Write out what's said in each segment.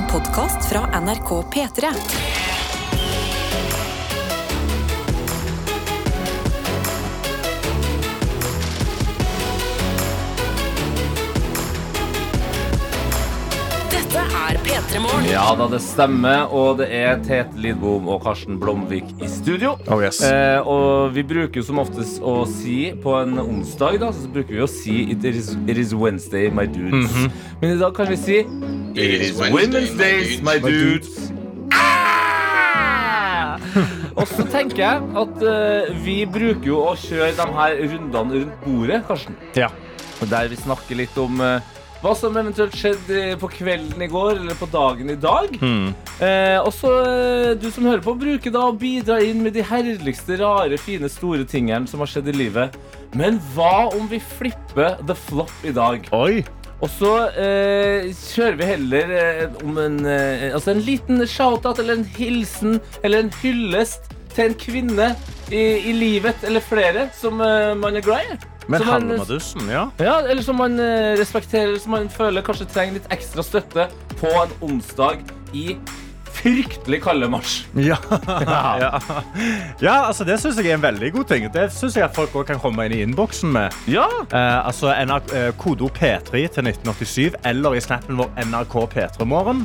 En podkast fra NRK P3. Dette er P3 Morgen. Ja da, det stemmer, og det er Tete Lidbom og Karsten Blomvik i studio. Oh, yes. eh, og vi bruker jo som oftest å si på en onsdag, da, så bruker vi å si It is, it is Wednesday, my dudes. Mhm. Men i dag kan vi si It is Wednesdays, my dudes. Ah! Og så tenker jeg at uh, vi bruker jo å kjøre de her rundene rundt bordet, Karsten. Ja. Der vi snakker litt om uh, hva som eventuelt skjedde på kvelden i går eller på dagen i dag. Mm. Eh, og så eh, du som hører på, bruker da å bidra inn med de herligste, rare, fine, store tingene som har skjedd i livet. Men hva om vi flipper the flop i dag? Oi. Og så eh, kjører vi heller eh, om en, eh, altså en liten shout-out eller en hilsen eller en hyllest til en kvinne i, i livet eller flere som eh, man er glad i. Men Som man- Halmadussen, ja. ja, eller som man eh, respekterer, som man føler kanskje trenger litt ekstra støtte på en onsdag i fryktelig kalde mars. Ja. ja. ja, altså det syns jeg er en veldig god ting. Det syns jeg at folk òg kan komme inn i innboksen med. Ja! Eh, altså NRK, eh, Kodeord P3 til 1987 eller i snappen vår NRK P3morgen.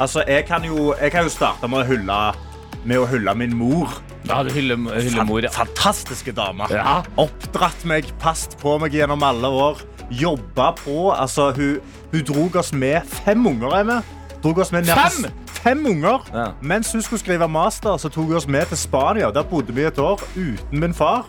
Altså, jeg kan, jo, jeg kan jo starte med å hylle, med å hylle min mor. Ja, du hyller, hyller mor, ja. Fantastiske dame. Ja. Oppdratt meg, passet på meg gjennom alle år. Jobba på. Altså, hun, hun drog oss med fem unger. Er med. Drog oss med ned Fem? Fem unger. Ja. Mens hun skulle skrive master, så tok hun oss med til Spania. Der bodde vi et år uten min far.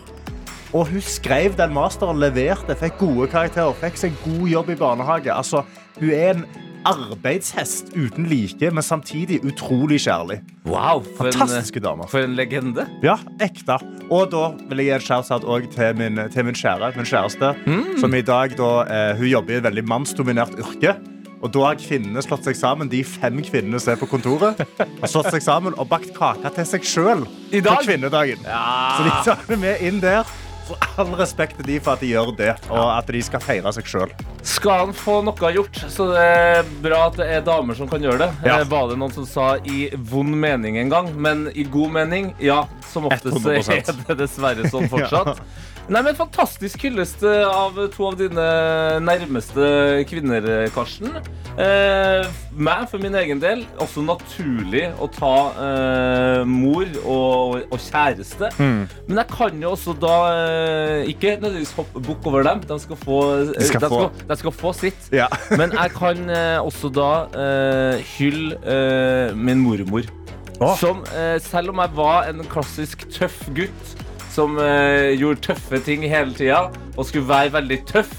Og hun skrev den masteren, leverte, fikk gode karakterer, fikk seg god jobb i barnehage. Altså, hun er en arbeidshest uten like, men samtidig utrolig kjærlig. Wow, for en, Fantastiske damer. for en legende. Ja, ekte. Og da vil jeg gi en shout-out til min, til min kjære, min kjæreste. Som i dag da, eh, hun jobber i et veldig mannsdominert yrke. Og da har kvinnene slått seg sammen, de fem kvinnene som er på kontoret, har slått seg sammen og bakt kake til seg sjøl på kvinnedagen. kvinnedagen. Så de tar det med inn der. Så all respekt til de for at de gjør det, og at de skal feire seg sjøl. Skal han få noe gjort, så det er bra at det er damer som kan gjøre det. Ja. Eh, Var det noen som sa i vond mening en gang, men i god mening, ja, som oftest 100%. er det dessverre sånn fortsatt. Nei, men Fantastisk hyllest eh, av to av dine nærmeste kvinner, Karsten. Eh, meg, for min egen del, også naturlig å ta eh, mor og, og kjæreste. Men jeg kan jo også da eh, ikke nødvendigvis hoppe bukk over dem. De skal få, eh, De skal de få. skal, de skal få sitt. Ja. Men jeg kan eh, også da eh, hylle eh, min mormor. Oh. Som, eh, selv om jeg var en klassisk tøff gutt som eh, gjorde tøffe ting hele tida og skulle være veldig tøff,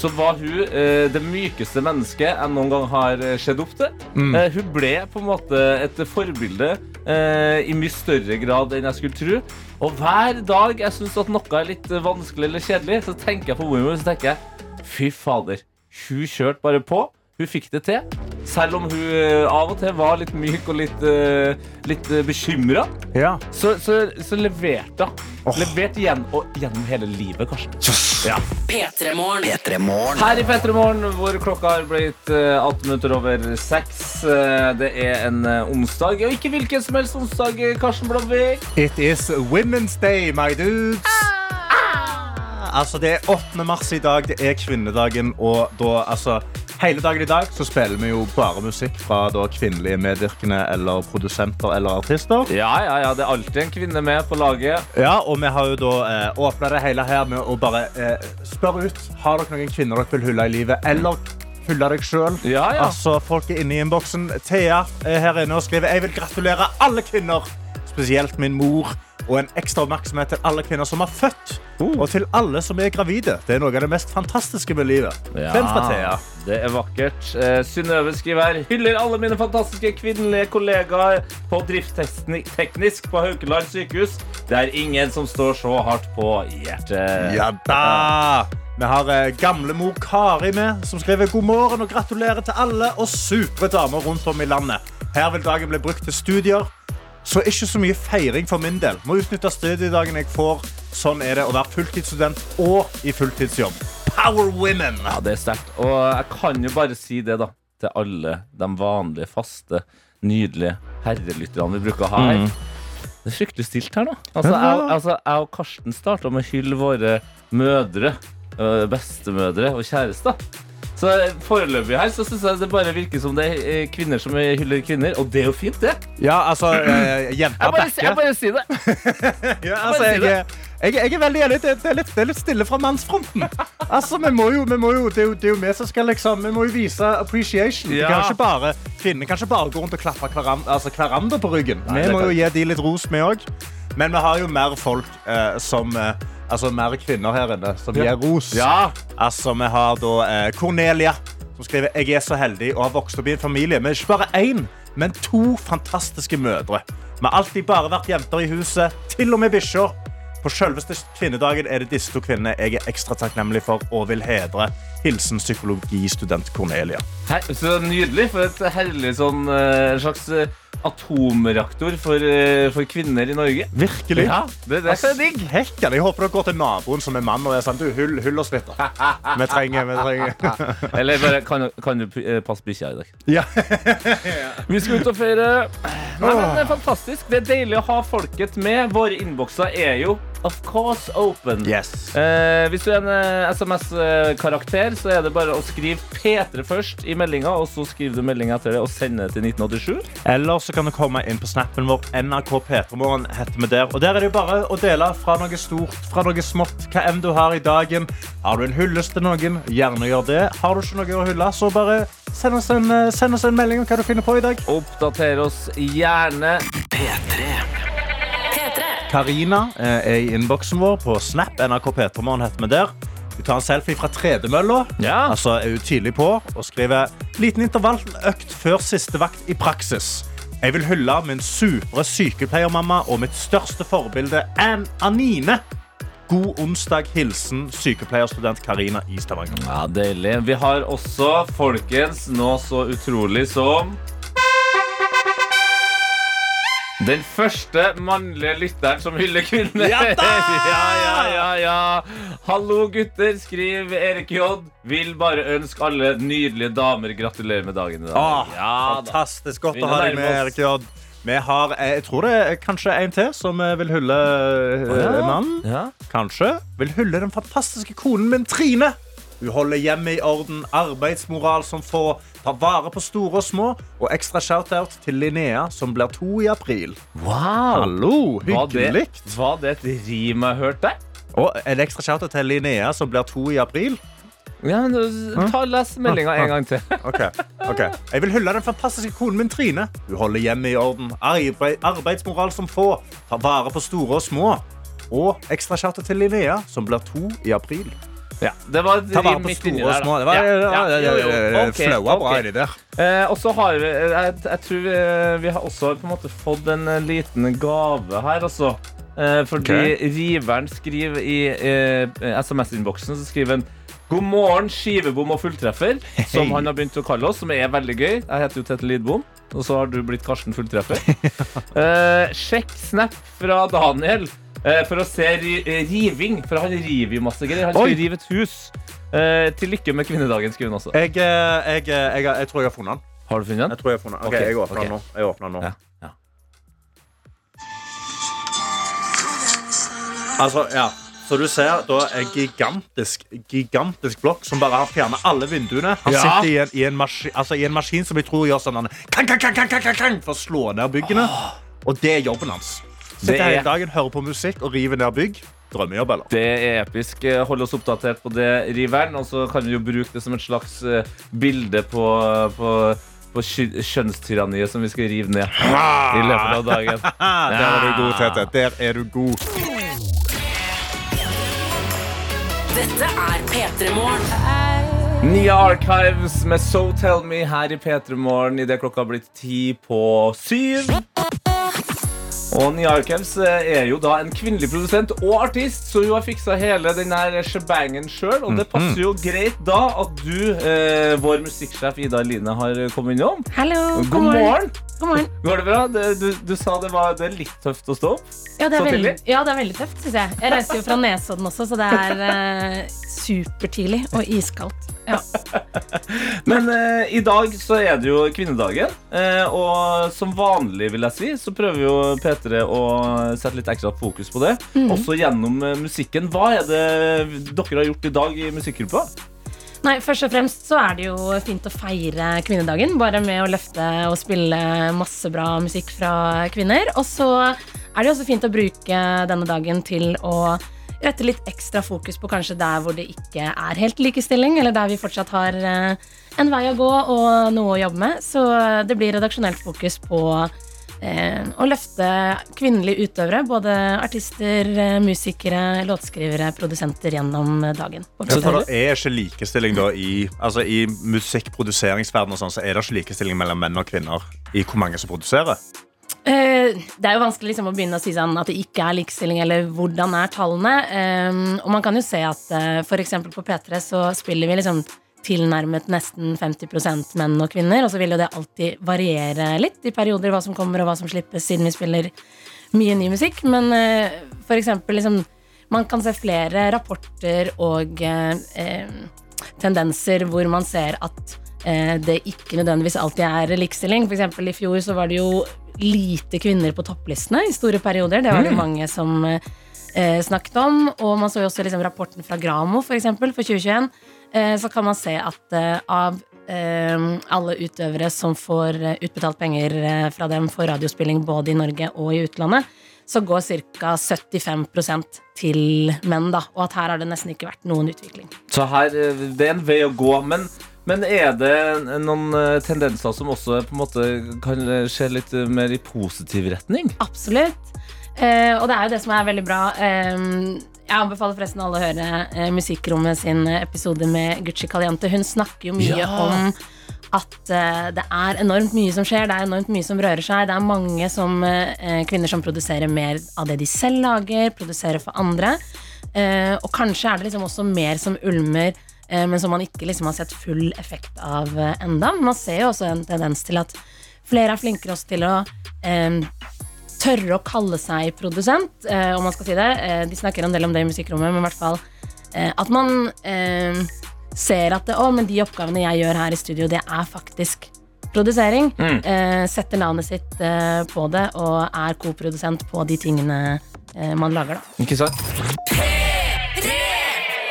så var hun eh, det mykeste mennesket jeg noen gang har eh, sett opp til. Eh, hun ble på en måte et forbilde eh, i mye større grad enn jeg skulle tro. Og hver dag jeg syns at noe er litt eh, vanskelig eller kjedelig, så tenker jeg på mormor så tenker jeg fy fader. Hun kjørte bare på. Hun fikk det til. Selv om hun eh, av og til var litt myk og litt, uh, litt uh, bekymra, Ja. så, så, så leverte hun. Oh. Leverte igjen og gjennom hele livet, Karsten. Ja. Petremorne. Petremorne. Her i P3 Morgen, hvor klokka har blitt eh, 18 minutter over 6. Eh, det er en eh, onsdag, og ikke hvilken som helst onsdag, eh, Karsten Blomvik. It is Women's Day, my dudes. Altså, det er 8. mars i dag, det er kvinnedagen, og da, altså, hele dagen i dag så spiller vi jo bare musikk fra da, kvinnelige medvirkende eller produsenter eller artister. Ja, ja, ja, det er alltid en kvinne med på laget. Ja, og vi har jo da eh, åpnet det hele her med å bare eh, spørre ut, har dere noen kvinner dere vil hylle i livet, eller hylle deg selv? Ja, ja. Altså, folk er inne i innboksen. Thea er her inne og skriver, jeg vil gratulere alle kvinner, spesielt min mor, og en ekstra oppmerksomhet til alle kvinner som har født, og til alle som er gravide. Det er noe av det mest fantastiske med livet. Ja, fra Thea. det er vakkert. Eh, Synnøve skriver her Hyller alle mine fantastiske kvinnelige kollegaer på driftsteknisk på Haukeland sykehus. Det er ingen som står så hardt på hjertet. Ja da! Vi har eh, gamlemor Kari med, som skriver god morgen og gratulerer til alle og supre damer rundt om i landet. Her vil dagen bli brukt til studier, så ikke så mye feiring for min del. Må utnytte studiedagen jeg får. Sånn er det å være fulltidsstudent og i fulltidsjobb. Power women! Ja, det er sterkt. Og jeg kan jo bare si det, da. til alle de vanlige, faste, nydelige herrelytterne vi bruker å ha her. Det er fryktelig stilt her nå. Altså, jeg, altså, jeg og Karsten starta med å hylle våre mødre, øh, bestemødre og kjærester. Så foreløpig her så syns jeg det bare virker som det er eh, kvinner som hyller kvinner, og det er jo fint, det. Ja, altså, eh, jenta bare, jeg bare sier det. Ja, altså, jeg, jeg, jeg er veldig enig. Det, det, er litt, det er litt stille fra mannsfronten. Altså, vi må jo, vi må jo, det, er jo, det er jo vi som skal liksom Vi må jo vise appreciation. Ja. Kan ikke bare, kvinner kan ikke bare gå rundt og klappe hverandre, altså, hverandre på ryggen. Nei, vi må jo gi de litt ros, vi òg. Men vi har jo mer folk eh, som eh, Altså mer kvinner her inne som gir ros. Ja. Altså, vi har da eh, Cornelia, som skriver Jeg er så heldig og har vokst opp i en familie med ikke bare én, men to fantastiske mødre. Vi har alltid bare vært jenter i huset, til og med bikkjer. På selveste kvinnedagen er det disse to kvinnene jeg er ekstra takknemlig for og vil hedre. Hilsen psykologistudent Cornelia. Hei, så nydelig. For et herlig sånn eh, slags eh, atomreaktor for, eh, for kvinner i Norge. Virkelig. Ja, det, det er digg. Hekken. Jeg håper dere går til naboen som er mann og er sånn Du, hull, hull oss litt, da. Vi trenger, vi trenger. Eller bare kan, kan du eh, passe bikkja i dag? Ja. Vi skal ut og feire. Nei, men det er fantastisk. Det er deilig å ha folket med. Våre innbokser er jo of course open. Yes. Eh, hvis du er en eh, SMS-karakter, så er det bare å skrive P3 først i meldinga, og så skriver du meldinga etter det og sender det til 1987. Eller så kan du komme inn på snappen vår. NRK P3morgen heter vi der. Og der er det jo bare å dele fra noe stort, fra noe smått, hva enn du har i dagen. Har du en hyllest til noen, gjerne gjør det. Har du ikke noe å hylle, så bare send oss en, eh, send oss en melding om hva du finner på i dag. Oppdater oss gjerne. P3. Karina eh, er i innboksen vår på Snap. NRK P3morgen heter vi der. Hun tar en selfie fra tredemølla. Ja. Altså er hun tidlig på og skriver liten intervalløkt før siste vakt i praksis. Jeg vil hylle min supre sykepleiermamma og mitt største forbilde, Ann Anine. God onsdag. Hilsen sykepleierstudent Karina i Stavanger. Ja, Deilig. Vi har også, folkens, nå så utrolig som den første mannlige lytteren som hyller kvinner. Ja ja, ja, ja, ja. Hallo, gutter, skriver Erik J. Vil bare ønske alle nydelige damer gratulerer med dagen i dag. Åh, ja, da. fantastisk godt å ha deg med. Erik J. Vi har, eh, jeg tror det er kanskje en til som eh, vil hylle oh, ja. mannen. Ja. Kanskje vil hylle den fantastiske konen min, Trine. Hun holder hjemmet i orden, arbeidsmoral som får, tar vare på store og små, og ekstra shout-out til Linnea, som blir to i april. Wow. Hallo, hyggelig. var det et rim jeg hørte? Og en ekstra shout-out til Linnea, som blir to i april. Ja, men Ta Les meldinga en gang til. Ok, ok. Jeg vil hylle den fantastiske konen min, Trine. Hun holder hjemmet i orden, arbeid, arbeidsmoral som få, tar vare på store og små. Og ekstra shout-out til Linnea, som blir to i april. Ja, det var Ta vare på store og små. Det var, Ja, ja, ja, Flaua bra ok. inni der. Eh, og så har vi jeg, jeg tror vi, vi har også på en måte fått en eh, liten gave her, altså. Eh, fordi okay. riveren skriver i eh, SMS-innboksen så skriver han God morgen, skivebom og fulltreffer, som han har begynt å kalle oss, som er veldig gøy. Jeg heter jo Tete Lidbom, og så har du blitt Karsten Fulltreffer. Eh, sjekk Snap fra Daniel eh, for å se eh, riving, for han river jo masse greier. Han skal Oi. rive et hus. Eh, til lykke med kvinnedagen, skriver han også. Jeg, eh, jeg, eh, jeg, jeg tror jeg har funnet den. Har du funnet den? Jeg tror jeg har funnet den. Ok, Ok, jeg åpner ok. den nå. Jeg åpner den nå. Ja, ja. Altså, ja. Så du ser da en gigantisk, gigantisk blokk som bare har fjernet alle vinduene. Han Ja. sitter i en, i, en maskin, altså, i en maskin som jeg tror gjør sånn kan, kan, kan, kan, kan, kang, for å slå ned byggene. Og det er jobben hans. Sitter Det er- hele dagen, hører på musikk og river ned bygg. Drømmejobb, eller? Det er episk. Eh, Hold oss oppdatert på det, Riveren. Og så kan vi jo bruke det som et slags eh, bilde på, på, på kjønnstyranniet som vi skal rive ned i løpet av dagen. Der er du god, Tete. Der er du god. Dette er P3 Morgen. Nye Archives med So Tell Me her i P3 Morgen idet klokka har blitt ti på syv. Og Nia Archives eh, er jo da en kvinnelig produsent og artist, så hun har fiksa hele den shebangen sjøl. Og det passer jo greit da at du, eh, vår musikksjef Ida Line, har kommet innom. Hallo, God morgen! God morgen. Går det bra? Det, du, du sa det var det er litt tøft å stå opp. Ja, det er veldig, ja, det er veldig tøft, syns jeg. Jeg reiser jo fra Nesodden også, så det er eh, supertidlig og iskaldt. Ja. Men eh, i dag så er det jo kvinnedagen. Eh, og som vanlig, vil jeg si, så prøver jo P3 å sette litt ekstra fokus på det. Også gjennom eh, musikken. Hva er det dere har gjort i dag i musikkgruppa? Nei, Først og fremst så er det jo fint å feire kvinnedagen, bare med å løfte og spille masse bra musikk fra kvinner. Og så er det jo også fint å bruke denne dagen til å rette litt ekstra fokus på kanskje der hvor det ikke er helt likestilling, eller der vi fortsatt har eh, en vei å gå og noe å jobbe med. Så det blir redaksjonelt fokus på å løfte kvinnelige utøvere, både artister, eh, musikere, låtskrivere, produsenter gjennom dagen. Så det er ikke likestilling da i, altså i musikkproduseringsverdenen og sånn, så er det ikke likestilling mellom menn og kvinner i hvor mange som produserer. Eh, det er jo vanskelig liksom, å begynne å si sånn at det ikke er likestilling, eller hvordan er tallene. Eh, og man kan jo se at f.eks. på P3 så spiller vi liksom tilnærmet nesten 50% menn og kvinner, og så vil jo det alltid variere litt i perioder hva som kommer og hva som slippes, siden vi spiller mye ny musikk. Men uh, for eksempel liksom Man kan se flere rapporter og eh, eh, tendenser hvor man ser at eh, det ikke nødvendigvis alltid er likestilling. For eksempel i fjor så var det jo lite kvinner på topplistene i store perioder. Det var det mange som eh, snakket om. Og man så jo også liksom rapporten fra Gramo for, eksempel, for 2021. Eh, så kan man se at eh, av eh, alle utøvere som får utbetalt penger fra dem for radiospilling både i Norge og i utlandet, så går ca. 75% til menn, da. Og at her har det nesten ikke vært noen utvikling. Så her, det er en vei å gå. Men, men er det noen tendenser som også på en måte kan skje litt mer i positiv retning? Absolutt. Eh, og det er jo det som er veldig bra. Eh, jeg anbefaler forresten alle å høre eh, Musikkrommet sin episode med Gucci Caliente. Hun snakker jo mye Ja. om at eh, det er enormt mye som skjer, det er enormt mye som rører seg. Det er mange som, eh, kvinner som produserer mer av det de selv lager, produserer for andre. Eh, og kanskje er det liksom også mer som ulmer, eh, men som man ikke liksom har sett full effekt av eh, enda. Men man ser jo også en tendens til at flere er flinkere også til å eh, tørre å kalle seg produsent, eh, om man skal si det. Eh, de snakker en del om det i musikkrommet, men i hvert fall eh, at man eh, ser at det, å, men de oppgavene jeg gjør her i studio, det er faktisk produsering. Mm. Eh, setter navnet sitt eh, på det og er koprodusent på de tingene man lager, da. Ikke sant?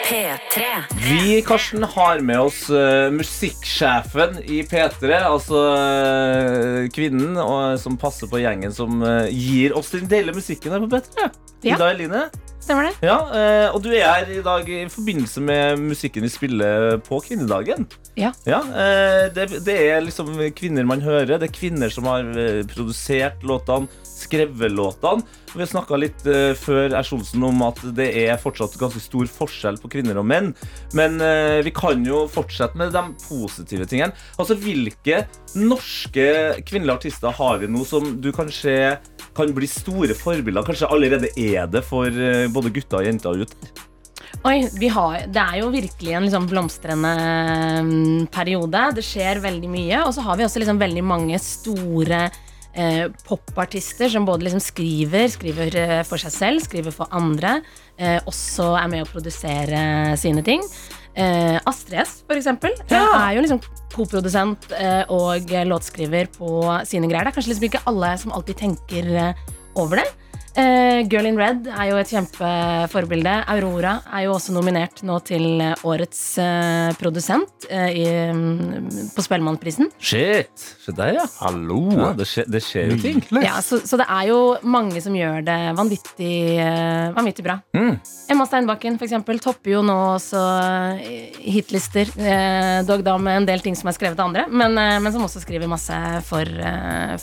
P3. Vi, Karsten, har med oss uh, musikksjefen i P3. Altså uh, kvinnen og, som passer på gjengen som uh, gir oss den deilige musikken her på P3. Ja. Ida Eline. Stemmer det? Ja, uh, og du er her i dag i forbindelse med musikken vi spiller på kvinnedagen. Ja. Ja, eh, det, det er liksom kvinner man hører. Det er kvinner som har eh, produsert låtene, skrevet låtene. Vi snakka litt uh, før Ersolsen om at det er fortsatt ganske stor forskjell på kvinner og menn. Men uh, vi kan jo fortsette med de positive tingene. Altså, Hvilke norske kvinnelige artister har vi nå som du kanskje kan bli store forbilder? Kanskje allerede er det for uh, både gutter og jenter ute? Oi, vi har, det er jo virkelig en liksom blomstrende mm, periode. Det skjer veldig mye. Og så har vi også liksom veldig mange store eh, popartister som både liksom skriver, skriver eh, for seg selv, skriver for andre. Eh, også er med å produsere sine ting. Eh, Astrid S, for eksempel, Ja. eh, er jo liksom koprodusent eh, og låtskriver på sine greier. Det er kanskje liksom ikke alle som alltid tenker over det. Eh, Girl in Red er jo et kjempeforbilde. Aurora er jo også nominert nå til eh, årets uh, produsent uh, i, um, på Spellemannprisen. Shit! Se der, ja. Hallo! ja det, skjer, det skjer jo ting. Ja, så, så det er jo mange som gjør det vanvittig, vanvittig bra. Mm. Emma Steinbakken for eksempel, topper jo nå også hitlister. Dog da med en del ting som er skrevet av andre, men, men som også skriver masse for,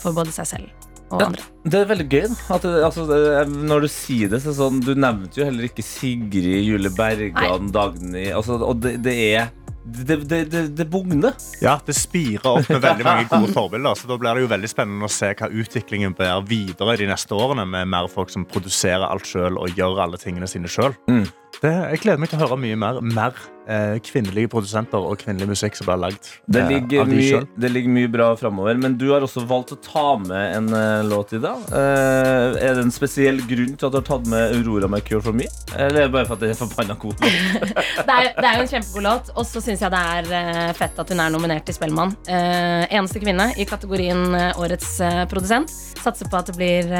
for både seg selv og Ja. andre. Det er veldig gøy. da At det, altså, det, når du sier det, så sånn Du nevnte jo heller ikke Sigrid, Julie Bergan, Dagny altså, Og det, det er det, det, det, det bugner. Ja, Det spirer opp med veldig mange gode forbilder. Så da blir det jo veldig spennende å se hva utviklingen blir videre de neste årene, med mer folk som produserer alt sjøl og gjør alle tingene sine sjøl. Mm. Jeg gleder meg til å høre mye mer. Mer eh, kvinnelige produsenter og kvinnelig musikk som blir lagd Det eh, ligger, av de mye, det ligger mye bra framover, men du har også valgt å ta med en eh, låt i dag. Eh, er det en spesiell grunn til at du har tatt med Aurora med Cure for Me? Eller er det bare for at det er forbanna god låt? Det er, det er jo en kjempegod låt, og så syns jeg det er eh, fett at hun er nominert til Spellemann. Eh, eneste kvinne i kategorien Årets produsent. Satser på at det blir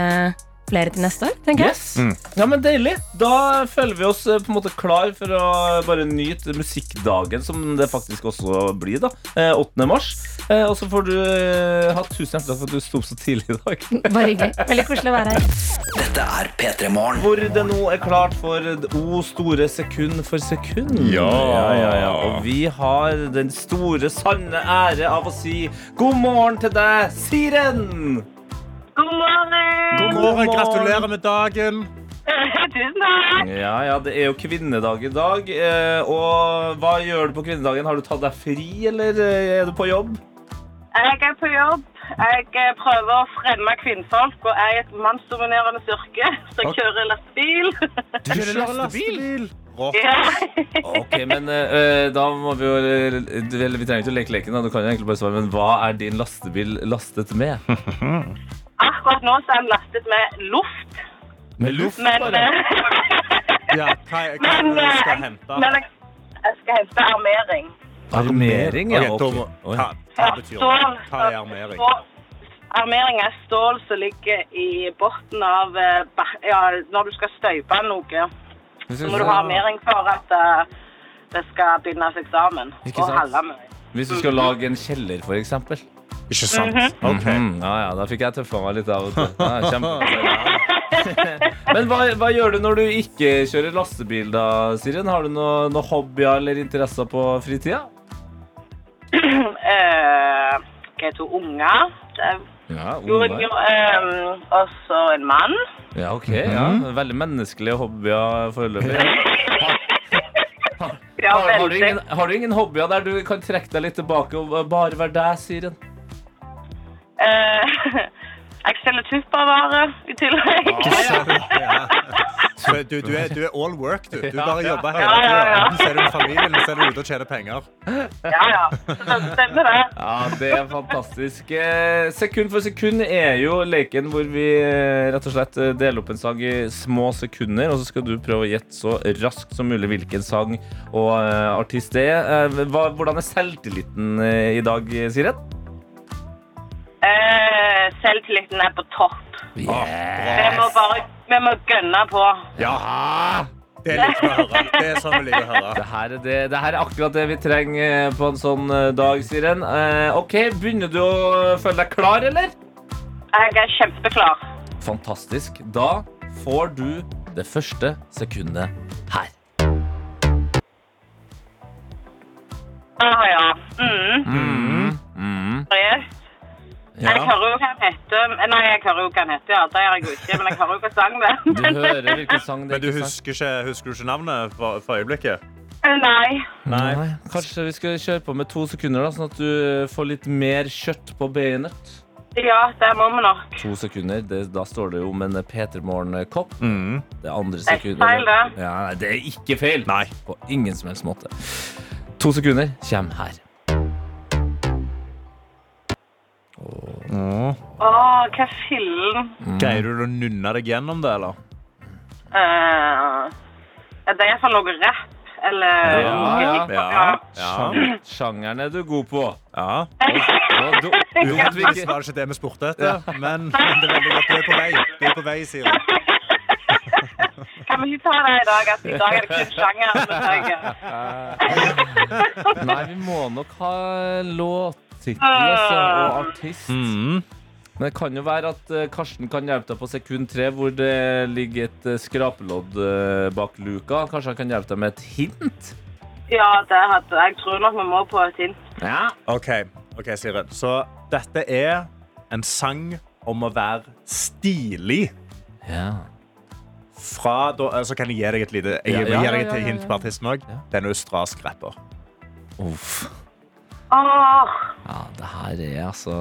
flere til neste år, tenker jeg. Yes. Ja, men Deilig. Da føler vi oss eh, på en måte klar for å bare nyte musikkdagen, som det faktisk også blir. da eh, 8. mars. Eh, og så får du eh, ha tusen hjertelig takk for at du sto opp så tidlig i dag. Bare hyggelig. Veldig koselig å være her. Dette er P3 Morgen. Hvor det nå er klart for O store sekund for sekund. Ja. ja, ja, ja. Og vi har den store, sanne ære av å si god morgen til deg, Siren! God morgen! God morgen, gratulerer med dagen. Tusen takk! Ja, ja, det er jo kvinnedag i dag. eh, Og hva gjør du på kvinnedagen? Har du tatt deg fri, eller eh, er du på jobb? Jeg er på jobb. Jeg eh, prøver å fremme kvinnfolk og er i et mannsdominerende yrke. Så jeg kjører lastebil. Du kjører lastebil? Ja. Ok, men uh, da må vi jo vi trenger ikke å leke leken, da. du kan jo egentlig bare svare. Men hva er din lastebil lastet med? Akkurat nå så er den lastet med luft. Med luft, Men, bare? eh, Ja, hva, hva men, du skal eh, hente? men jeg, skal hente armering. Armering, ja. Okay, Oi. Hva, hva betyr det? Hva er armering? Armering er stål som ligger i bunnen av eh, ja, Når du skal støype noe, så må du ha armering for at det skal begynne seg sammen. Ikke Og sant? holde med. Hvis du skal lage en kjeller, for eksempel. Ikke sant? Ok. Mhm, ja, ja, da fikk jeg tøffa meg litt av og til. Ja, Men hva, hva gjør du når du ikke kjører lastebil, da, Siren? Har du noen noe hobbyer eller interesser på fritida? uh, jeg to unger. Er Ja, unger. eh, og så en mann. Ja, ok. Ja. Veldig menneskelige hobbyer foreløpig. Ja, Har, har, du ingen, har du ingen hobbyer der du kan trekke deg litt tilbake og bare være deg, Siren? Eh, jeg selger tuppervarer i tillegg. Ja. Så Du, du, er, du er all work, du. Du bare jobber hele Ja, ja, tida. ja. Enten så er du med familien, eller så er du ute og tjener penger. Ja, ja. Det stemmer det. Ja, det er fantastisk. Eh, Sekund for sekund er jo leken hvor vi eh, rett og slett eh, deler opp en sang i små sekunder, og så skal du prøve å gjette så raskt som mulig hvilken sang og eh, artist det er. Eh, hvordan er selvtilliten eh, i dag, Siren? Eh, selvtilliten er på topp. Vi må bare vi må gønne på. Ja! Det liker vi å høre. Det er sånn vi liker å høre. Det her, er det, det her er akkurat det vi trenger eh, på en sånn eh, dag, Siren. Eh, OK, begynner du å føle deg klar, eller? Jeg er kjempeklar. Fantastisk. Da får du det første sekundet her. Ah, ja. Mm. Mm. Mm. Seriøst. Jeg hører jo hva han heter. Nei, jeg hører jo hva han heter, ja. Det gjør jeg jo ikke, men jeg hører jo hva sang det Du hører hvilken sang det er. Men du husker, ikke, husker du ikke navnet for, for øyeblikket? Nei. Nei. Kanskje vi skal kjøre på med to sekunder, da, sånn at du får litt mer kjøtt på beinet. Ja, det må vi nok. To sekunder, det, Da står det jo om en Peter Morgen-kopp. Mm. Det andre Det er feil, det. Ja, det er ikke feil. Nei. På ingen som helst måte. To sekunder kommer her. Mm. Å, hva fillen. Greier du å nunne deg gjennom det, eller? Uh, det er iallfall noe rapp. Eller Ja, noe ja. Ja. Sjang- Sjangeren er du god på. Ja. Og du, Uheldigvis var det ikke det vi spurte etter, men, men det er veldig godt. Du er på vei. Du er på vei, Siri. Kan vi ikke ta det i dag? At i dag er det kun sjangeren vi trenger. Nei, vi må nok ha låttittel altså, og artist. Mm. Men det kan jo være at eh, Karsten kan hjelpe deg på sekund tre, hvor det ligger et eh, skrapelodd eh, bak luka. Kanskje han kan hjelpe deg med et hint? Ja, det hadde jeg. tror nok vi må på et hint. Ja. OK, ok, Siren. Så dette er en sang om å være stilig. ja. Fra da, Så kan jeg gi deg et lite Jeg Ja, ja, jeg gir deg ja, et ja, hint på artisten òg. Ja. Det er en australsk rapper. Uff. Åh, Ja, det her er altså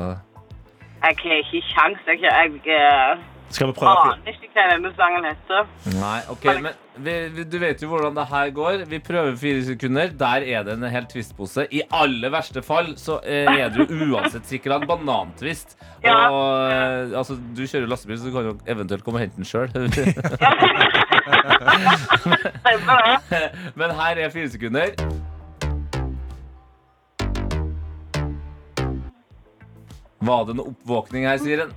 jeg har ikke kjangs. Jeg, jeg, eh, Skal vi prøve? aner ikke hva denne sangen heter. Nei, ok, men vi, vi, du vet jo hvordan det her går. Vi prøver fire sekunder. Der er det en hel twistpose. I aller verste fall så eh, er det jo uansett sikkert en banantvist. Ja. Og eh, altså, du kjører lastebil, så du kan jo eventuelt komme og hente den sjøl. Men her er fire sekunder. Var det en oppvåkning her, Siren?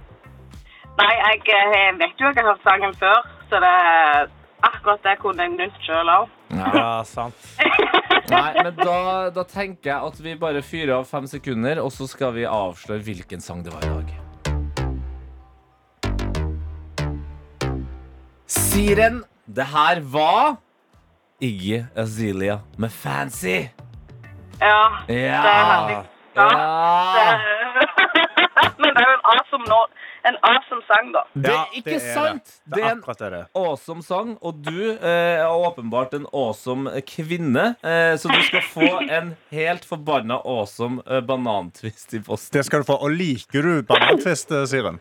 Nei, jeg eh, vet jo jeg har hørt sangen før, så det er akkurat det kunne jeg nytt sjøl òg. Ja, sant. Nei, men da, da tenker jeg at vi bare fyrer av fem sekunder, og så skal vi avsløre hvilken sang det var i dag. Siren, det her var Iggy Azelia med Fancy. Ja. Ja. Det er herlig. Ja. ja. Det er jo en awesome, nå, en awesome sang, da. Det er ikke det er sant. Det Det er er en akkurat det awesome sang, og du eh, er åpenbart en awesome kvinne. Eh, så du skal få en helt forbanna awesome eh, banantvist i posten. Det skal du få. Og liker du banantvist, eh, Siren?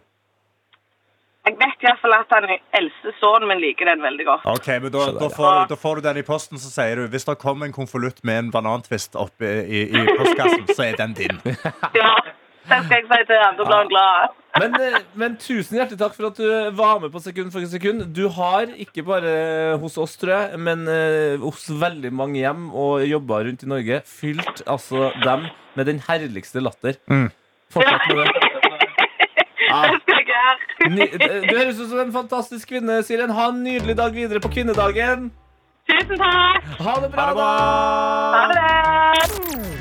Jeg vet iallfall at han eldste sønnen min liker den veldig godt. Ok, men da, da, får, du- da får du den i posten, så sier du hvis det kommer en konvolutt med en banantvist opp i, i, i postkassen, så er den din. Ja, det skal jeg si til han. Da blir han glad. Men, eh, men tusen hjertelig takk for at du var med på Sekund for sekund. Du har, ikke bare hos oss, tror jeg, men eh, hos veldig mange hjem og jobber rundt i Norge, fylt altså dem med den herligste latter. Mm. Fortsett med det. Ja. Ny, du høres ut som en fantastisk kvinne, Siren. Ha en nydelig dag videre på kvinnedagen. Tusen takk. Ha det bra, da! Ha det.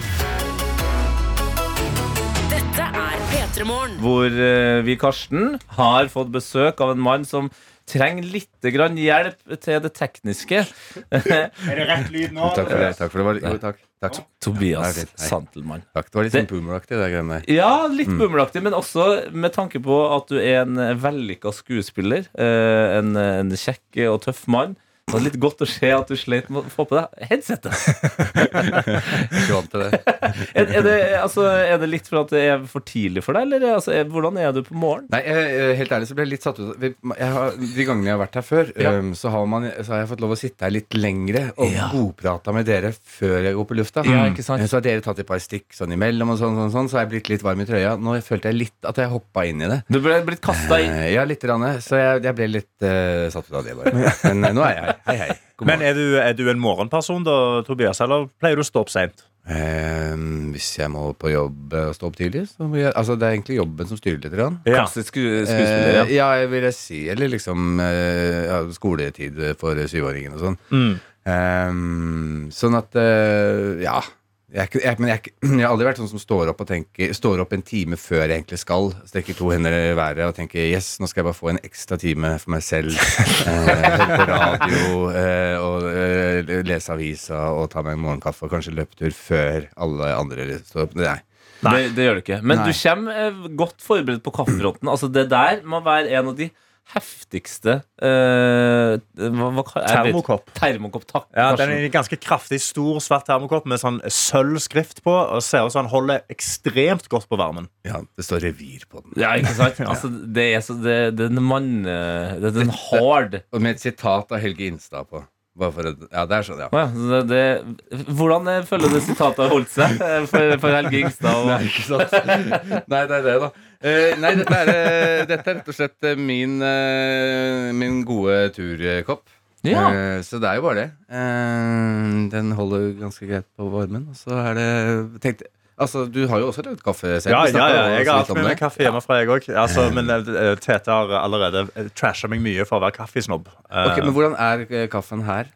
Hvor eh, vi, Karsten, har fått besøk av en mann som trenger litt grann hjelp til det tekniske. Er det rett lyd nå? Takk for det. Takk for det. Jo, takk. takk. Tobias. Santelmann. takk. Det var litt sånn boomeraktig, det greiene der. Ja, litt boomeraktig, men også med tanke på at du er en vellykka skuespiller. eh, En, en kjekk og tøff mann. Det var litt godt å se at du slet med å få på deg headsetet. Ikke vant til det. Er, er, det, altså, er det litt for at det er for tidlig for deg, eller altså, er, hvordan er du på morgenen? Nei, jeg, helt ærlig så ble jeg litt satt ut har, De gangene jeg har vært her før, Ja. um, så, har man, så har jeg fått lov å sitte her litt lengre og Ja. godprata med dere før jeg går på lufta. Ja, ikke sant? Eh, Så har dere tatt et par stikk sånn imellom, og sånn, sånn, sånn, så har jeg blitt litt varm i trøya. Nå følte jeg litt at jeg hoppa inn i det. Du ble blitt kasta inn. Eh, Ja, lite grann. så jeg, jeg ble litt uh, satt ut av det, bare. Men nå er jeg her. Hei, hei. Men er du, er du en morgenperson, da, Tobias, eller pleier du å stå opp seint? Eh, hvis jeg må på jobb eh, og stå opp tidlig, så må jeg, Altså, det er egentlig jobben som styrer litt. Grann. Klassisk sku, skuespiller, Eh, ja. ja, vil jeg si. Eller liksom eh, ja, skoletid for syvåringen og sånn. Mm. Sånn at eh, Ja. Jeg, ikke- jeg, men jeg, jeg har aldri vært sånn som står opp og tenker Står opp en time før jeg egentlig skal. Strekker to hender i været og tenker Yes, nå skal jeg bare få en ekstra time for meg selv. Eh, på radio eh, og eh, lese avisa og ta meg en morgenkaffe og kanskje løpetur før alle andre står opp. Nei. Det, det gjør du ikke. Men Nei. du kommer eh, godt forberedt på kaffefronten. Altså, det der må være en av de heftigste eh, hva, hva, Termokopp. Termokopp, takk. Ja, det den er en ganske kraftig, stor, svart termokopp med sånn sølvskrift på. Og ser ut som den holder ekstremt godt på varmen. Ja, det står revir på den. Ja, ikke sant? Altså, det er så det, det er en mann eh, Det er en hard Og med et sitat av Helge Instad på. Bare å, ja, det er sånn, ja. Ja, det, hvordan eh, føler du sitatet har holdt seg eh, for, for Helge Ingstad? Og, Nei, ikke sant? nei, det er det, da. Eh, nei, dette er, eh, dette er rett og slett min, min gode turkopp. Ja. Eh, så det er jo bare det. Eh, den holder ganske greit på varmen. Og så er det tenkte, Altså, Du har jo også lagd kaffe selv. Ja, ja, ja, jeg har hatt med meg kaffe hjemmefra, jeg òg. Altså, men eh, Tete har allerede eh, trasha meg mye for å være kaffesnobb. Ok, men hvordan er eh, kaffen her?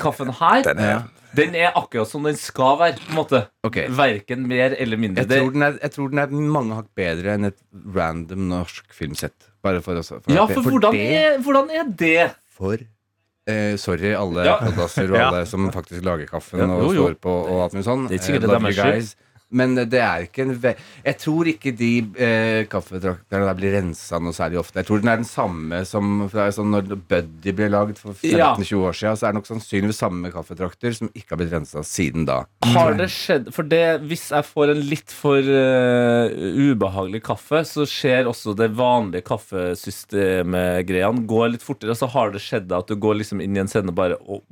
Kaffen her, Den er- den er akkurat som den skal være. på en måte okay. Verken mer eller mindre. Jeg tror, den er, jeg tror den er mange hakk bedre enn et random norsk filmsett. Bare for å for ja, for, for hvordan det- er, hvordan er det? For eh, Sorry, alle Ja. og og Ja. alle som faktisk lager kaffen Ja, og jo, jo. står på og alt mulig sånn. Det er sikkert Eh, det er deres skyld. Men det er ikke en ve Jeg tror ikke de eh, kaffetrakterne der blir rensa noe særlig ofte. Jeg tror den er den samme som sånn når Buddy ble lagd for 15-20 Ja. år siden. Så er det nok sannsynligvis samme kaffetrakter som ikke har blitt rensa siden da. Har det skjedd For det, hvis jeg får en litt for uh, ubehagelig kaffe, så skjer også det vanlige kaffesystemet-greiene går litt fortere. Så har det skjedd at du går liksom inn i en scene og bare oh,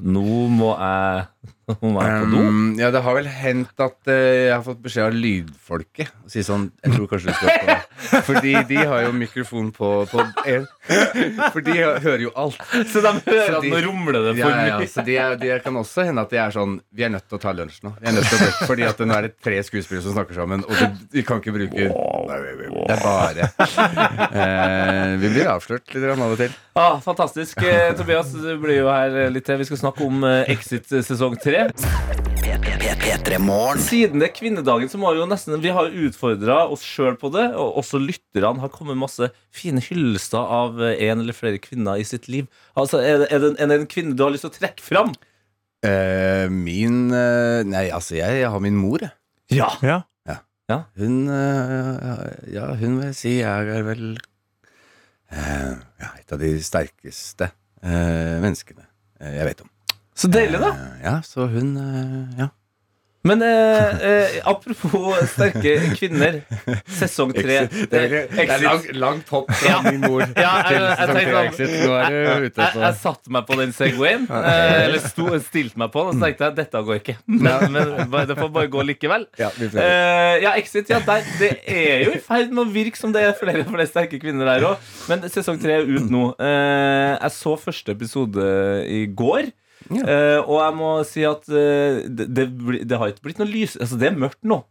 nå må jeg Nå er på do. Um, ja, det har vel hendt at eh, jeg har fått beskjed av lydfolket å si sånn Jeg tror kanskje du skal på. Fordi de har jo mikrofon på, på en. For de hører jo alt. Så de hører at nå rumler det Ja, for ja, ja. mye. Så de, er, de kan også hende at de er sånn Vi er nødt til å ta lunsj nå. Vi er nødt til å bruke, fordi at nå er det tre skuespillere som snakker sammen, og du, vi kan ikke bruke Det er bare eh, Vi blir avslørt litt av og til. Ah, fantastisk. Eh, Tobias, du blir jo her litt til. Vi skal snakke om eh, Exit sesong tre. P3 Morgen. Siden det er kvinnedagen, så må vi jo nesten Vi har utfordra oss sjøl på det, og også lytterne har kommet masse fine hyllester av en eller flere kvinner i sitt liv. Altså, Er det, er det, en, er kvinne du har lyst til å trekke fram? Eh, min eh, Nei, altså, jeg, jeg har min mor, jeg. Ja. Ja. Hun eh, Ja, hun vil jeg si er vel eh, ja, et av de sterkeste eh, menneskene eh, jeg vet om. Så deilig, da. Eh, ja, så hun eh, Ja. Men eh, eh, apropos sterke kvinner. Sesong tre. Det er, det er lang, langt hopp fra min mor Ja, jeg- til jeg sesong tenkte tre sånn- Exit. Nå er du ute Jeg, på jeg satte meg på den Segwayen, eh, eller sto, stilte meg på den, og så tenkte jeg dette går ikke. Men, men bare- det får bare gå likevel. Ja, vi prøver. Eh, ja, Exit, ja, der, det er jo i ferd med å virke som det er flere og flere sterke kvinner der òg. Men sesong tre er ut nå. Eh, jeg så første episode i går. Ja. Eh, og jeg må si at uh, det, det, det har ikke blitt noe lys Altså, det er mørkt nå.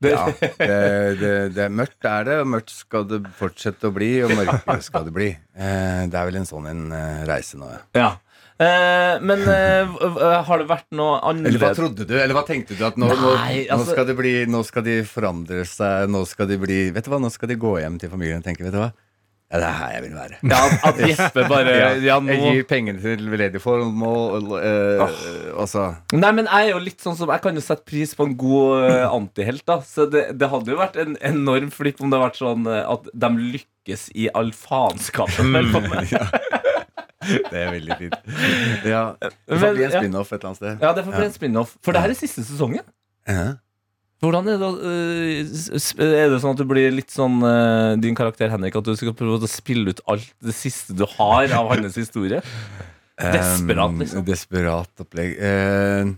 Det, Ja, det, det, det er mørkt er det, og mørkt skal det fortsette å bli, og mørkere skal det bli. Uh, det er vel en sånn en reise nå, ja. ja. Eh, men eh, har det vært noe Eller hva trodde du? Eller hva tenkte du? At nå, nå, Nei, nå, altså- skal det bli, nå skal de forandre seg, nå skal de bli Vet du hva, nå skal de gå hjem til familien og tenke, vet du hva? Ja, det er her jeg vil være. Ja, at- at Jeppe bare Ja, nå Jeg gir pengene til formål, Og altså Nei, men jeg er jo litt sånn som Jeg kan jo sette pris på en god eh, antihelt, da. Så det, det hadde jo vært en enorm flipp om det hadde vært sånn at de lykkes i all faenskapen. vel, på. Det er veldig fint. Ja, det får bli en spin-off et eller annet sted. Ja, det får bli en spin-off. For det her er siste sesongen. Ja. Hvordan er det, eh, er det sånn at du blir litt sånn eh, din karakter Henrik, at du skal prøve å spille ut alt det siste du har av hans historie? Desperat, Um, liksom. Desperat opplegg. Uh,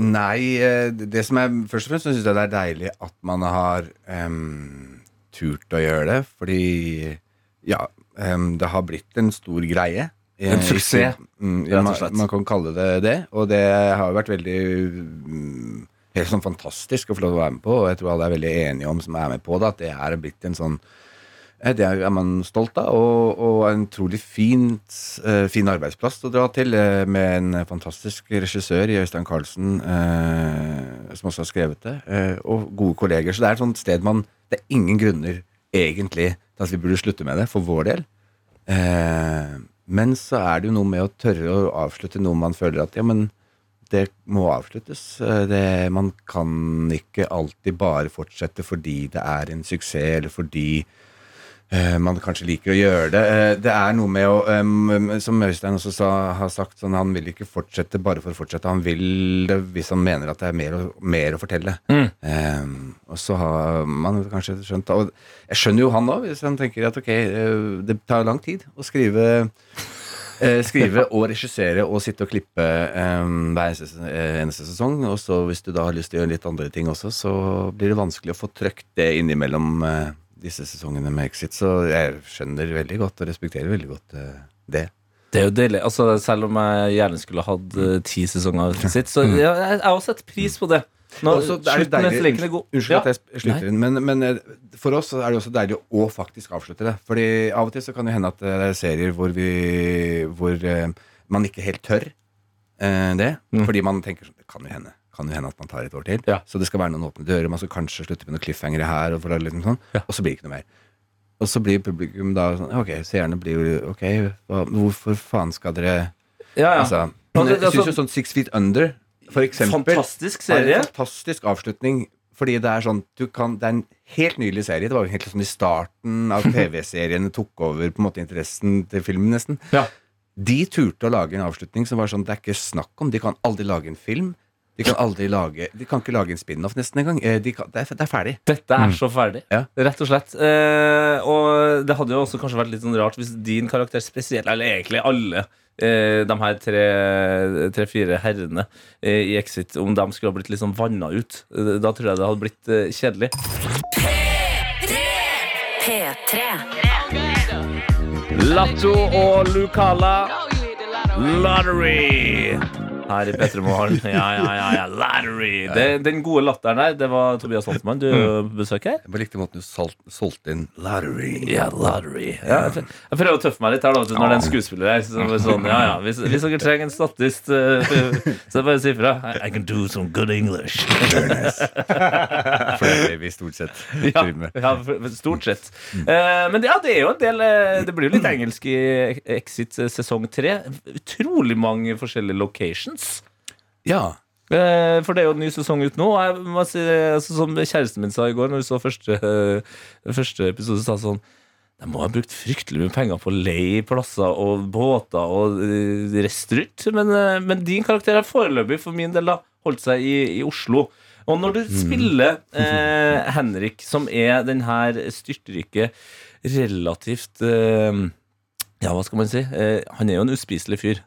nei, det som er Først og fremst syns jeg det er deilig at man har um, turt å gjøre det, fordi ja, um, det har blitt en stor greie. En suksess, Mm, rett og man, slett. man kan kalle det det, og det har jo vært veldig mm, Helt sånn fantastisk å få lov til å være med på, og jeg tror alle er veldig enige om som er med på det, at det er blitt en sånn eh, det er man stolt av, og, og en utrolig fint, eh, fin arbeidsplass å dra til, eh, med en fantastisk regissør i Øystein Carlsen, eh, som også har skrevet det, eh, og gode kolleger. Så det er et sånt sted man Det er ingen grunner egentlig til at vi burde slutte med det, for vår del. Eh, men så er det jo noe med å tørre å avslutte noe man føler at ja, men det må avsluttes. Eh, Det, man kan ikke alltid bare fortsette fordi det er en suksess, eller fordi uh, man kanskje liker å gjøre det. Uh, det er noe med å um, Som Øystein også sa, har sagt, sånn, han vil ikke fortsette bare for å fortsette. Han vil det hvis han mener at det er mer, mer å fortelle. Em, og så har man kanskje skjønt det. Og jeg skjønner jo han òg, hvis han tenker at ok, det tar lang tid å skrive skrive og regissere og sitte og klippe um, hver eneste, eh, eneste sesong. Og så hvis du da har lyst til å gjøre litt andre ting også, så blir det vanskelig å få trøkt det innimellom uh, disse sesongene med Exit. Så jeg skjønner veldig godt og respekterer veldig godt uh, det. Det er jo deilig. Altså, selv om jeg gjerne skulle hatt uh, ti sesonger sitt, så jeg, jeg har også sett pris på det. Nå, så er det slutt deilig- er. Unnskyld at jeg slutter inn, men, men eh, for oss er det også deilig å faktisk avslutte det. Fordi av og til så kan det hende at det er serier hvor vi Hvor eh, man ikke helt tør eh, det. Mm. Fordi man tenker sånn Det kan jo hende. Kan jo hende at man tar et år til. Ja. Så det skal være noen åpne dører. Man skal kanskje slutte med noen cliffhangere her, og, liksom sånn, Ja. og så blir det ikke noe mer. Og så blir publikum da sånn Ok, seerne blir jo Ok, hvorfor faen skal dere Ja, ja. Altså, men, jeg altså- syns jo sånn Six Feet Under for eksempel Fantastisk serie. en fantastisk avslutning. Fordi det er sånn du kan, Det er en helt nylig serie. Det var jo helt sånn i starten av TV-seriene tok over på en måte interessen til filmen, nesten. Ja. De turte å lage en avslutning som var sånn Det er ikke snakk om. De kan aldri lage en film. De kan aldri lage De kan ikke lage en spin-off nesten engang. Eh, De kan, det, er, det er ferdig. Dette er så ferdig. Ja. Rett og slett. Eh, og det hadde jo også kanskje vært litt sånn rart hvis din karakter spesielt, eller egentlig alle de her tre- tre-fire herrene eh, i Exit, om de skulle ha blitt litt sånn vanna ut. Eh, Da tror jeg det hadde blitt eh, kjedelig. P3. Latto og Lucala. Lottery. Her i P3 Morgen. Ja, ja, ja, ja. Lottery. Det, den gode latteren der, det var Tobias Holtmann. Du mm. besøker her? Jeg likte måten du solgte inn lottery. Ja, lottery. Ja, jeg, jeg prøver å tøffe meg litt her da, når det er en skuespiller her. Så, sånn, ja, ja, hvis, hvis dere trenger en statist, eh, så bare si ifra. I, I can do some good English. For det er det vi stort sett Ja, driver med. ja stort sett. Eh, men ja, det er jo en del eh, Det blir jo litt engelsk i Exit sesong tre. Utrolig mange forskjellige locations. Ja. Eh, For det er jo en ny sesong ut nå. Og si, altså, som kjæresten min sa i går, når vi så første, eh, første episode, sa sånn de må ha brukt fryktelig mye penger på å leie plasser og båter og uh. Men, eh, men din karakter har foreløpig for min del da, holdt seg i, i Oslo. Og når du spiller eh, Henrik, som er den her styrtrike, relativt eh, Ja, hva skal man si? Eh, han er jo en uspiselig fyr.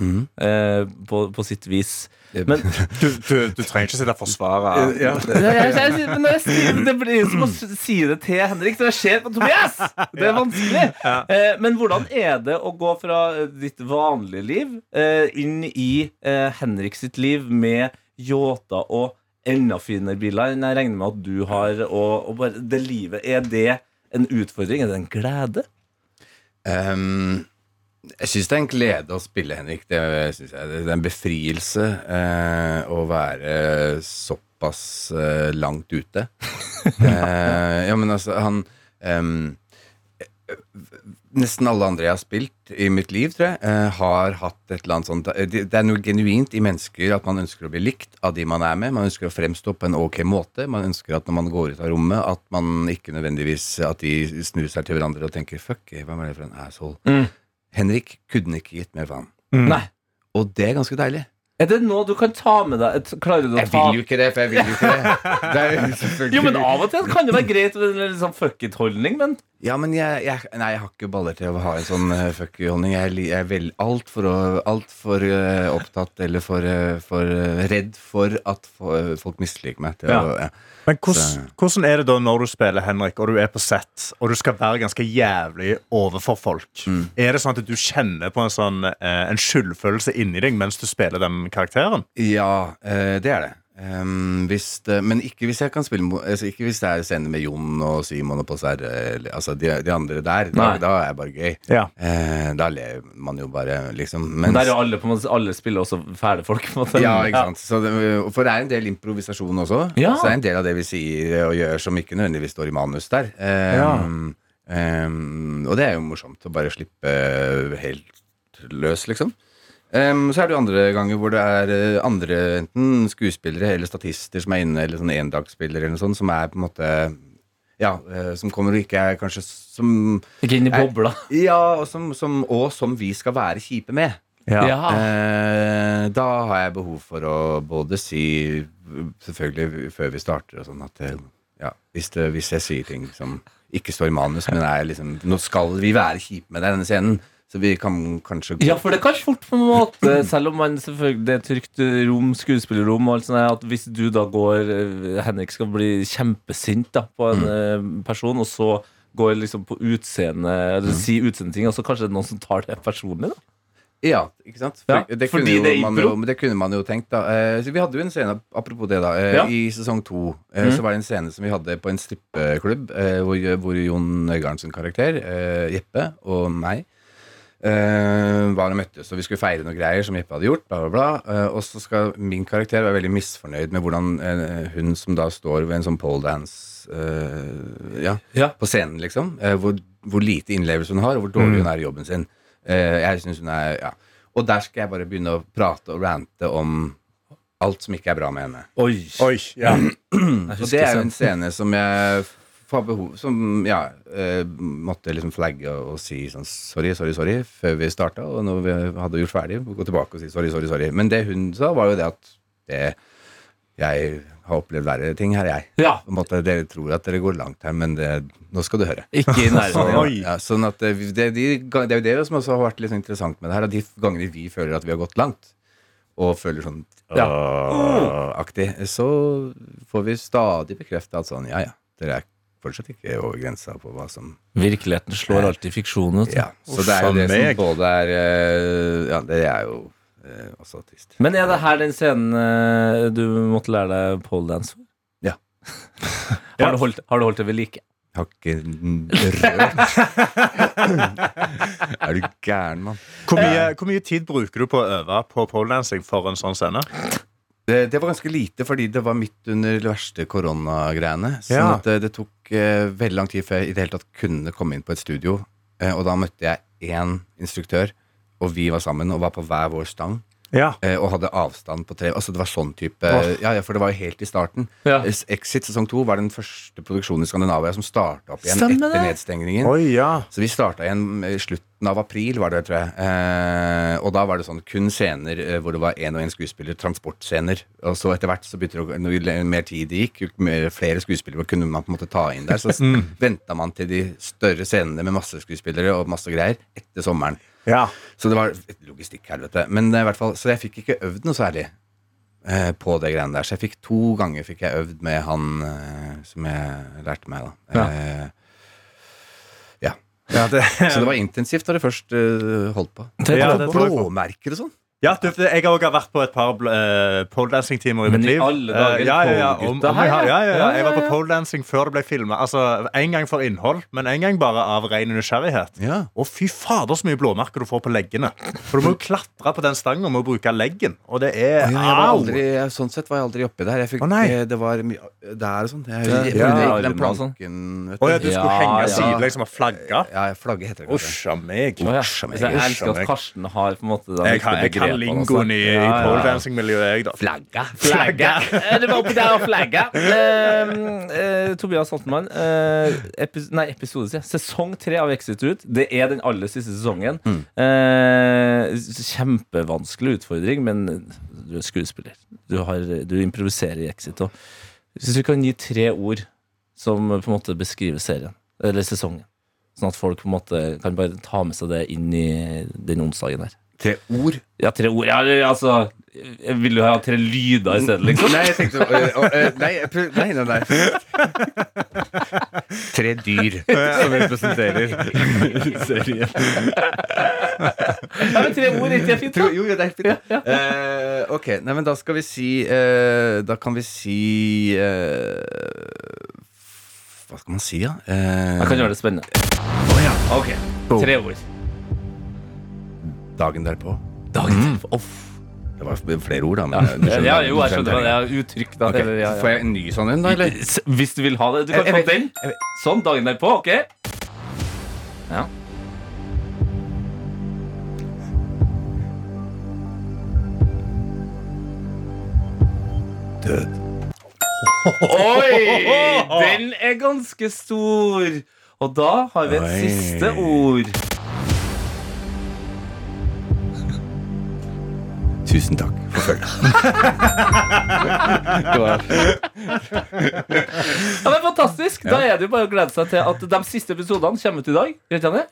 Mhm. Eh, på, på sitt vis. Men Du, du, du trenger ikke sitte og forsvare Ja. Det blir som å si det til Henrik Det skjer på Tobias! Det er vanskelig. Eh, men hvordan er det å gå fra eh, ditt vanlige liv eh, inn i eh, Henrik sitt liv med yachter og enda finere biler enn jeg regner med at du har? Og, og bare det livet, Er det en utfordring? Er det en glede? Ehm, jeg syns det er en glede å spille, Henrik. Det, jeg. det er en befrielse eh, å være såpass eh, langt ute. Eh, ja, men altså, han Nesten alle andre jeg har spilt i mitt liv, tror jeg, eh, har hatt et eller annet sånt Det det er noe genuint i mennesker at man ønsker å bli likt av de man er med. Man ønsker å fremstå på en ok måte. Man ønsker at når man går ut av rommet, at man ikke nødvendigvis At de snur seg til hverandre og tenker 'fuck, hva var det for en asshole'? Mm. Henrik kunne ikke gitt mer faen. Nei. Og det er ganske deilig. Er det noe du kan ta med deg? Et- Klarer du å Jeg ta vil jo ikke det, for jeg vil jo ikke det. det jo Jo, men Av og til kan det være greit med en litt sånn fuck it-holdning, men Ja, men jeg, jeg, nei, jeg har ikke baller til å ha en sånn fuck it-holdning. Jeg, er jeg er vel altfor alt for, uh, opptatt eller for, uh, for uh, redd for at fo- folk misliker meg. Til å, ja. Men hvordan, hvordan er det da når du spiller Henrik og du er på sett og du skal være ganske jævlig overfor folk? Mm. Er det sånn at du kjenner på en sånn eh, En skyldfølelse inni deg mens du spiller den karakteren? Ja, eh, det er det. Um, hvis det. Men ikke hvis jeg kan spille altså Ikke hvis det er scener med Jon og Simon og eller altså de, de andre der. Da, da er jeg bare gøy. Ja. Uh, da ler man jo bare, liksom. Men Mens, der er jo alle, på en måte, alle spiller også fæle folk. Ja, ikke sant så det, For det er en del improvisasjon også. Ja. Så det er en del av det vi sier og gjør som ikke nødvendigvis står i manus der. Um, um, og det er jo morsomt å bare slippe helt løs, liksom. Um, så er det jo andre ganger hvor det er eh, andre enten skuespillere eller statister som er inne, eller sånn endagsspillere eller noe sånt, som er på en måte Ja, eh, som kommer og ikke er kanskje som Ikke inn i bobla. Ja, og som, som, og som vi skal være kjipe med. Ja. Eh, da har jeg behov for å både si Selvfølgelig før vi starter og sånn at eh, ja, hvis, det, hvis jeg sier ting som ikke står i manus, men er liksom Nå skal vi være kjipe med deg i denne scenen, så vi kan kanskje gå Ja, for det kan fort på en måte, selv om man selvfølgelig det er trygt rom, skuespillerrom og alt sånt, at hvis du da går eh, Henrik skal bli kjempesint da, på en mm. person, og så går liksom på utseende Eller si utseendeting, og så kanskje det er noen som tar det personlig, da. Ja, ikke sant? Ja, det, kunne jo det er man jo, det kunne man jo tenkt, da. Eh, så vi hadde jo en scene, apropos det, da. Eh, Ja. I sesong to eh, Mhm. så var det en scene som vi hadde på en strippeklubb, eh, hvor, hvor Jon Øigarden sin karakter, eh, Jeppe, og meg eh, var og møttes, og vi skulle feire noen greier som Jeppe hadde gjort. Bla, bla, bla. Eh, og så skal min karakter være veldig misfornøyd med hvordan eh, hun som da står ved en sånn pole dance eh, ja, Ja. på scenen, liksom. Eh, hvor, hvor lite innlevelse hun har, og hvor dårlig hun er i jobben sin. Uh, jeg synes hun er, ja. Og der skal jeg bare begynne å prate og rante om alt som ikke er bra med henne. Oi. Oi, ja. Og det er jo en scene som jeg behov Som ja, eh, måtte liksom flagge og si sånn sorry, sorry, sorry før vi starta. Og når vi hadde gjort ferdig, gå tilbake og si sorry, sorry, sorry. Men det hun sa, var jo det at det, jeg har opplevd verre ting her, jeg. Ja. Måte, dere tror at dere går langt her, men det, nå skal du høre. Ikke i nærheten. Ja, sånn at det, det, de, det er jo det som også har vært litt sånn interessant med det her. At de gangene vi føler at vi har gått langt, og føler sånn Ja. Aktig, så får vi stadig bekrefta at sånn, ja ja, dere er fortsatt ikke over grensa på hva som Virkeligheten slår alltid fiksjonen. ut. Ja, så Uff, det er jo det meg. som både er eh, Ja, det er jo eh, også trist. Men er det her den scenen eh, du måtte lære deg poledance for? Ja. har, du holdt, har du holdt det ved like? Jeg har ikke rørt Er du gæren, mann? Hvor, hvor mye tid bruker du på å øve på poledancing for en sånn scene? Det, det var ganske lite, fordi det var midt under de verste koronagreiene. Sånn Ja. at det, det tok eh, veldig lang tid før jeg i det hele tatt kunne komme inn på et studio. Eh, og da møtte jeg én instruktør, og vi var sammen og var på hver vår stang. Ja. Eh, og hadde avstand på tre Altså det var sånn type oh. ja, ja, For det var jo helt i starten. Ja. Exit sesong to var den første produksjonen i Skandinavia som starta opp igjen Stemmer etter det. nedstengningen. Oi, ja. Så vi starta igjen i slutten av april, var det, tror jeg. Eh, og da var det sånn kun scener eh, hvor det var én og én skuespiller, transportscener. Og så etter hvert, så begynte det når mer tid gikk, mer, flere skuespillere kunne man på en måte ta inn der. Så mm. venta man til de større scenene med masse skuespillere og masse greier etter sommeren. ja. Så det var et logistikkhelvete. Men eh, i hvert fall, så jeg fikk ikke øvd noe særlig eh, på det greiene der. Så jeg fikk to ganger fikk jeg øvd med han eh, som jeg lærte meg, da. Ja. Ja. Det, Så det var intensivt da det først eh, holdt på. Det- Ja, det. Blåmerker og sånn. Ja, du, jeg har også vært på et par uh, poledancing-timer i Men mitt i liv. alle dager, Eh, ja, ja, ja. Om, om jeg, ja. ja, ja, ja. Ja, Jeg var på poledancing før det ble filma. Altså, en gang for innhold, men en gang bare av ren nysgjerrighet. Ja. Og fy fader, så mye blåmerker du får på leggene. For du må jo klatre på den stangen med å bruke leggen. Og det er Ja, Au! aldri, sånn sett var jeg aldri oppi der. Jeg fikk, oh, nei. eh, det var mye der og sånn. Jeg, jeg, jeg, jeg, jeg, den og sånn. planken vet Å ja, du skulle Ja, henge ja. sidelengs og flagga? Ja, flagge heter det kanskje. meg. a meg. Jeg elsker at. Karsten har på en måte de Jeg jeg begrepene, lingoen i, i poledancing-miljøet, jeg, da. Flagga. Flagga. Eh, Det var oppi der og flagga. Uh, uh, Tobias Holtenmann, uh, epi nei, episode, siden. Sesong tre av Exit Ut. Det er den aller siste sesongen. Mm. Eh, kjempevanskelig utfordring, men du er skuespiller. Du, har, du improviserer i Exit. òg. hvis du kan gi tre ord som på en måte beskriver serien, eller sesongen, sånn at folk på en måte kan bare ta med seg det inn i den onsdagen her. Tre ord. Ja, tre ord. Ja, altså Vil du ha tre lyder i stedet, liksom? Nei, jeg tenkte øh, øh, Nei, nei, nei, nei. Tre dyr som representerer Ja, men tre ord, ikke det fint? Da? jo, jo, det er fint. Ja, ja. Uh, ok, nei, men da skal vi si uh, Da kan vi si uh, Hva skal man si, da? Uh, Jeg kan gjøre det spennende. Ok, Tre ord. Dagen derpå. Dagen derpå. Off. Det var flere ord, da. Ja, du skjønner- ja, jo, jeg skjønner det. det. Jeg er uttrykk, da. Okay. Eller, ja, Får jeg en ny sånn en, da? Eller? Hvis du vil ha det. Du kan få den. Sånn. Dagen derpå. Ok. Ja. Død. Oi! Den er ganske stor. Og da har vi et Oi. siste ord. Tusen takk for følget. Ja, men Fantastisk. Da er det jo bare å glede seg til at de siste episodene kommer ut i dag.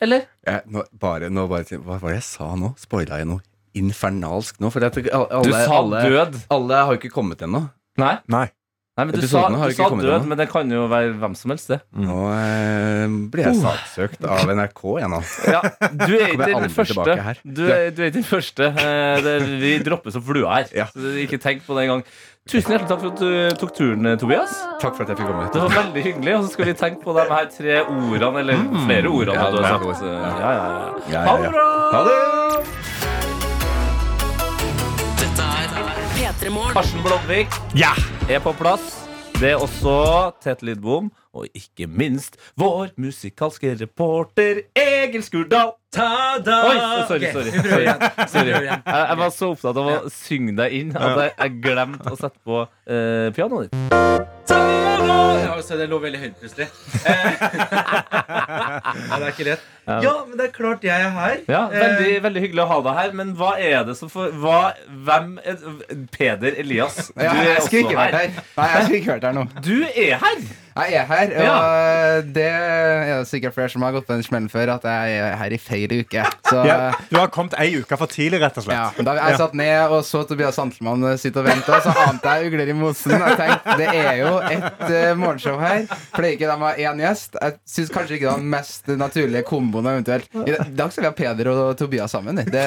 Eller? Ja, nå, bare, nå bare, hva var det jeg sa nå? Spoila jeg noe infernalsk nå? For jeg, alle, Du sa alle, død. alle har jo ikke kommet ennå. Nei, Nei. Nei men du sa, har du ikke sa kommet død, ennå. men det kan jo være hvem som helst, det. Nå eh, blir jeg saksøkt av NRK, igjen, nå. Ja, du er ikke den aldri første. tilbake her. Du er, du er ikke den første. Eh, Det, vi dropper som flua her. Ja. Så ikke tenk på det engang. Tusen hjertelig takk for at du tok turen, Tobias. Takk for at jeg fikk komme. Det var veldig hyggelig. Og så skal vi tenke på de her tre ordene, eller flere ordene. Ja, du har sagt. godt. Ja, ja, ja. Ja, ja, Ha det bra! Ha det! Karsten Blomvik Ja! er på plass. Det er også Tete Lidbom, og ikke minst vår musikalske reporter Egil Skurdal. Ta-da! Oi, sorry, okay, sorry. sorry. Sorry. Jeg, jeg var så opptatt av å synge deg inn at jeg, jeg glemte å sette på uh, pianoet ditt. Ta-da! Ja, så det lå veldig høyt plutselig. Nei, ja, det er ikke lett. Ja, men det er klart jeg er her. Ja, veldig, Eh, veldig hyggelig å ha deg her, men hva er det som for hva, Hvem er Peder Elias, du er også her. Nei, jeg skulle ikke vært her nå. Du er her! Jeg er her, og det er det sikkert flere som har gått på den smellen før, at jeg er her i feil uke. Så Ja, du har kommet ei uke for tidlig, rett og ja, slett. Da jeg satt ned og så Tobias Santelmann sitte og vente, så ante jeg ugler i mosen. Jeg tenkte, Det er jo et uh, morgenshow her. Pleier ikke de å ha én gjest? Jeg syns kanskje ikke det var den mest naturlige komboen eventuelt. I dag skal vi ha Peder og Tobias sammen. Det,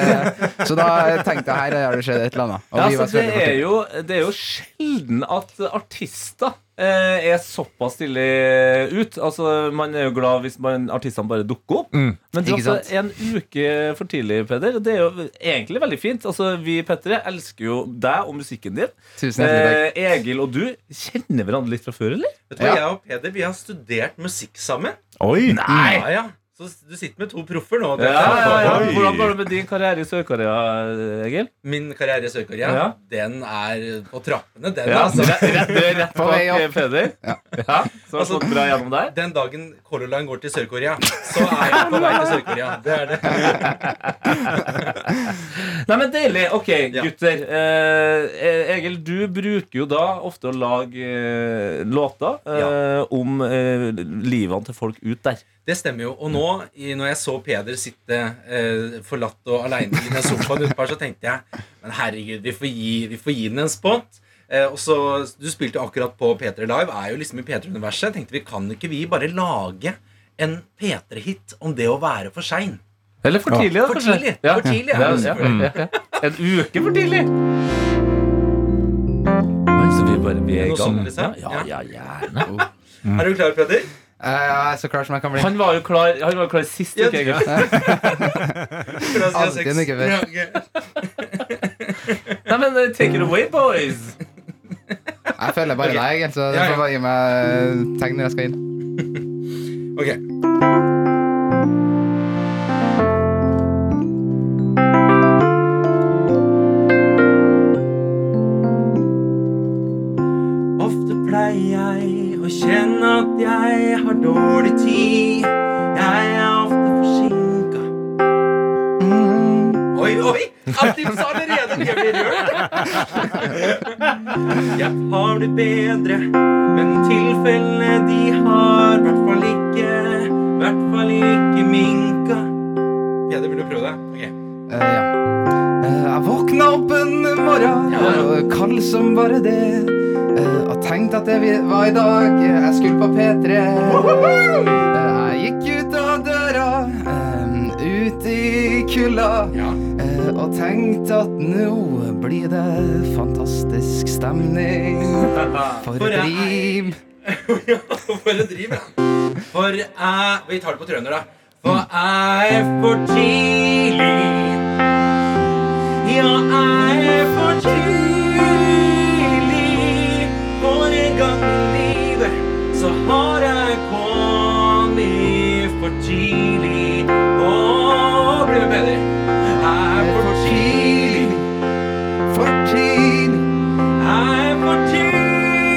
så da tenkte jeg her har det skjedd et eller annet. Og Ja, vi var altså, det, er jo, det er jo sjelden at artister er såpass tidlig ut. Altså, Man er jo glad hvis man, artistene bare dukker opp. Mm. Men du er altså en uke for tidlig, Peder. Det er jo egentlig veldig fint. Altså, Vi Petter, elsker jo deg og musikken din. Tusen hjertelig takk. Eh, Egil og du kjenner hverandre litt fra før, eller? Vet du hva, Ja. Jeg og Peder vi har studert musikk sammen. Oi! Ja, ja. Så du sitter med to proffer nå. Ja, ja, ja. Hvordan går det med din karriere i Sør-Korea, Egil? Min karriere i Sør-Korea, Ja. den er på trappene, den. Ja, altså. rett, På vei opp. Peder. Ja. Ja, så har Altså, gått bra gjennom der. Den dagen Color Line går til Sør-Korea, så er jeg på vei til Sør-Korea. Det er det. Nei, men Deilig. Ok, gutter. Eh, Egil, du bruker jo da ofte å lage eh, låter eh, om eh, livene til folk ut der. Det stemmer jo. Og nå, når jeg så Peder sitte eh, forlatt og aleine i den sofaen ute her, så tenkte jeg Men herregud, vi får gi, vi får gi den en spot. Eh, og så, Du spilte akkurat på P3 Live, er jo liksom i P3-universet. Tenkte vi kan ikke vi bare lage en P3-hit om det å være for sein? Eller for tidlig, da. For tidlig, Ja. for tidlig Ja, ja, ja, ja. En uke for tidlig. Så vi bare vi er i gang. liksom? Ja, ja, gjerne. Er du klar, Peder? Eh, Jeg er så klar som jeg kan bli. Han var jo klar, han var jo klar sist Ja, uke, Egil. Alltid en uke før. Nei, men eh, take it away, boys. Jeg føler bare deg, så du Ja, ja. får bare gi meg tegn når jeg skal inn. Blitt bedre, men tilfellene de har hvert fall ikke Hvert fall ikke minka. Peder, vil du prøve det? Okay. Uh, ja. Uh, jeg våkna opp en morgen, Ja, ja. og kald som bare det. Uh, og tenkte at det var i dag stemning. For For et rim. For et driv, ja. For jeg Vi tar det på trønder, da. For jeg er for tidlig. Ja, jeg er for tidlig. For en gang i livet så har jeg kommet for tidlig. Å, bli med, Peder. Jeg er for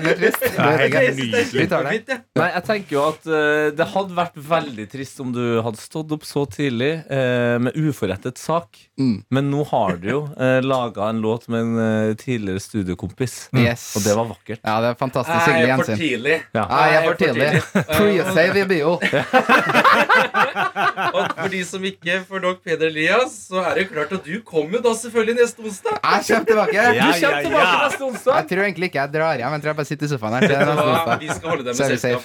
er det trist? Vi tar det. Nei, jeg tenker jo at uh, det hadde vært veldig trist om du hadde stått opp så tidlig uh, med uforrettet sak. Mm. Men nå har du jo eh, laga en låt med en eh, tidligere studiokompis. Yes. Og det var vakkert. Ja, det er fantastisk Jeg hyggelig er for gjensyn. tidlig. Ja. Ja, jeg er for tidlig. Pre-save i bio. Og for de som ikke får nok Peder Elias, så er det jo klart at du kommer jo da selvfølgelig neste onsdag. Jeg kommer tilbake. Ja, Du ja, kommer tilbake ja. neste onsdag. Jeg tror egentlig ikke jeg drar hjem. Jeg tror jeg bare sitter i sofaen her. til neste Og onsdag. vi skal holde Så er med vi selskap.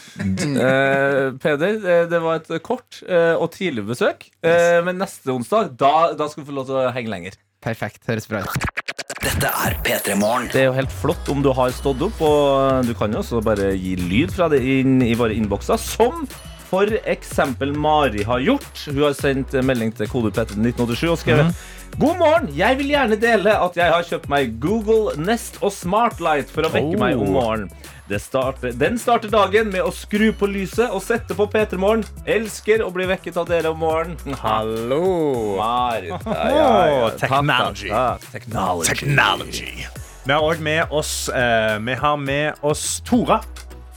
Eh, Peder, eh, det var et kort eh, og tidlig besøk. Eh, men neste onsdag, da, da skal du få lov til å henge lenger. Perfekt. Høres bra ut. Dette er P3 Morgen. Det er jo helt flott om du har stått opp, og du kan jo også bare gi lyd fra det inn i våre innbokser, som for eksempel Mari har gjort. Hun har sendt melding til kode P3 1987 og skrevet God morgen! Jeg vil gjerne dele at jeg har kjøpt meg Google Nest og Smartlight for å vekke Oh. meg om morgenen. Det starter, den starter dagen med å skru på lyset og sette på P3 Morgen. Elsker å bli vekket av dere om morgenen. Hallo. Marit. Ja, ja, ja. technology. Technology. Technology. Vi har òg med oss eh, Vi har med oss Tora.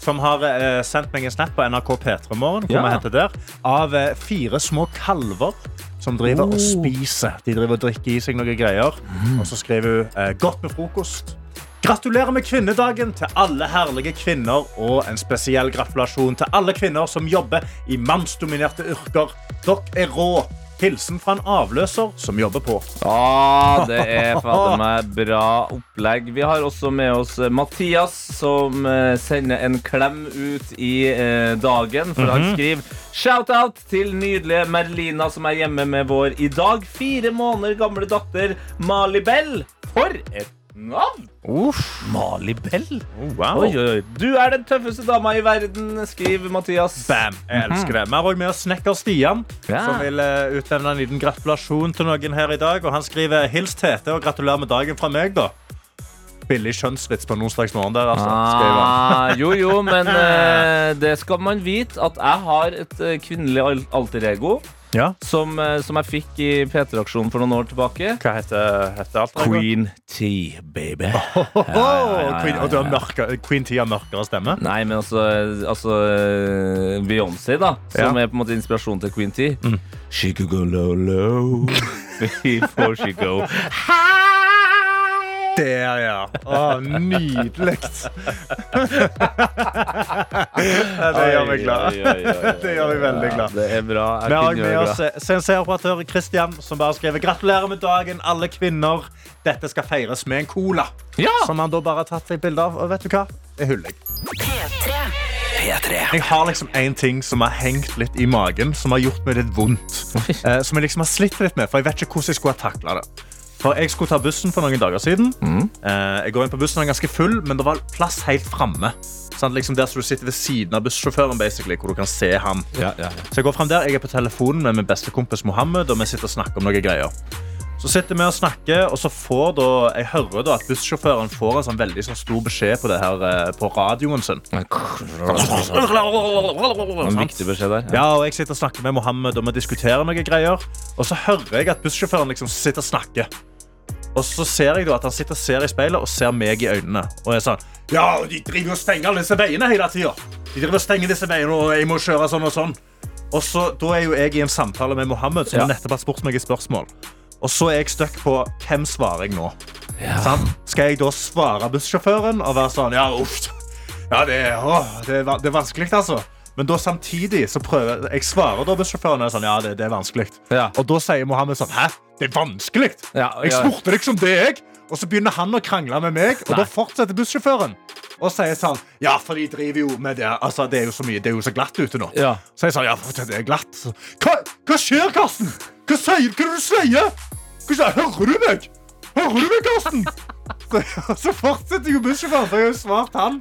Som har eh, sendt meg en snap på NRK P3morgen Ja. av eh, fire små kalver som driver og spiser. De driver og drikker i seg noen greier. Og så skriver hun eh, 'godt med frokost'. Gratulerer med kvinnedagen til alle herlige kvinner, og en spesiell gratulasjon til alle kvinner som jobber i mannsdominerte yrker. Dere er rå. Hilsen fra en avløser som jobber på. Ja, det er fader meg bra opplegg. Vi har også med oss eh, Mathias, som eh, sender en klem ut i eh, dagen. For han skriver shout-out til nydelige Merlina, som er hjemme med vår i dag fire måneder gamle datter Mali Bell. For et navn! Mali Bell. Wow. Oi, oi. Du er den tøffeste dama i verden, skriver Mathias. Bam, jeg elsker det. Vi har òg med oss snekker Stian, Ja. som vil eh, utnevne en liten gratulasjon til noen her i dag. Og han skriver 'Hils Tete og gratulerer med dagen fra meg', da. Billig kjønnsvits på en onsdagsmorgen der, altså. Ah, jo, jo, men eh, det skal man vite at jeg har et eh, kvinnelig al- alter ego Ja. som, eh, som jeg fikk i P3-aksjonen for noen år tilbake. Hva heter, heter alt? Queen. T, baby. Queen, og du har mørke, Queen T har mørkere stemme? Nei, men altså, altså eh, Beyoncé, da, som er på en måte inspirasjonen til Queen T. She could go low, low before she go Der, ja. Å, nydelig. det gjør meg glad. Det gjør meg veldig glad. Det er bra. Vi har med oss senseroperatør Christian, som bare skriver Gratulerer med dagen, alle kvinner. Dette skal feires med en cola. Ja! Som han da bare har tatt seg bilde av. Og vet du hva? Det hyller jeg. P3. Jeg har liksom en ting som har hengt litt i magen, som har gjort meg litt vondt. Eh, som jeg liksom har slitt litt med, for jeg vet ikke hvordan jeg skulle ha takla det. For Jeg skulle ta bussen for noen dager siden. Eh, jeg går inn på bussen, den er ganske full, men det var plass helt framme. Sånn, liksom der du sitter ved siden av bussjåføren, basically, hvor du kan se ham. Ja, ja, ja. Så jeg går frem der, jeg er på telefonen med min beste kompis Mohammed, og vi sitter og snakker om noen greier. Så sitter vi og snakker, og så får da, jeg hører da at bussjåføren får en sånn veldig sånn stor beskjed på det her eh, på radioen sin. En viktig beskjed der. Ja, og jeg sitter og snakker med Mohammed, og vi diskuterer noen greier. Og så hører jeg at bussjåføren liksom sitter og snakker. Og så ser jeg da at han sitter og ser i speilet og ser meg i øynene. Og jeg sånn Ja, de driver og stenger alle disse veiene hele tida. De driver og stenger disse veiene, og jeg må kjøre sånn og sånn. Og så, Da er jo jeg i en samtale med Mohammed, som nettopp har spurt meg et spørsmål. Og så er jeg stuck på hvem svarer jeg nå. Sant? Skal jeg da svare bussjåføren og være sånn Ja, uff. Ja, det, er- åh, det, er, det er vanskelig, altså. Men da samtidig så prøver jeg svarer da bussjåføren sånn, ja, det, det er vanskelig. Ja. Og da sier Mohammed sånn Hæ? Det er vanskelig? Ja, Jeg ja. spurte deg som det, jeg. Og så begynner han å krangle med meg, og Nei. da fortsetter bussjåføren. Og sier sånn Ja, for de driver jo med det Altså, det er jo så mye Det er jo så glatt ute nå. Ja. Så jeg sa ja, det er glatt. Hva, hva skjer, Karsten? Hva sier Hva er det du sier? Hva Hører du meg? Hører du meg, Karsten? Så, så fortsetter jo bussjåføren, for jeg har jo svart han.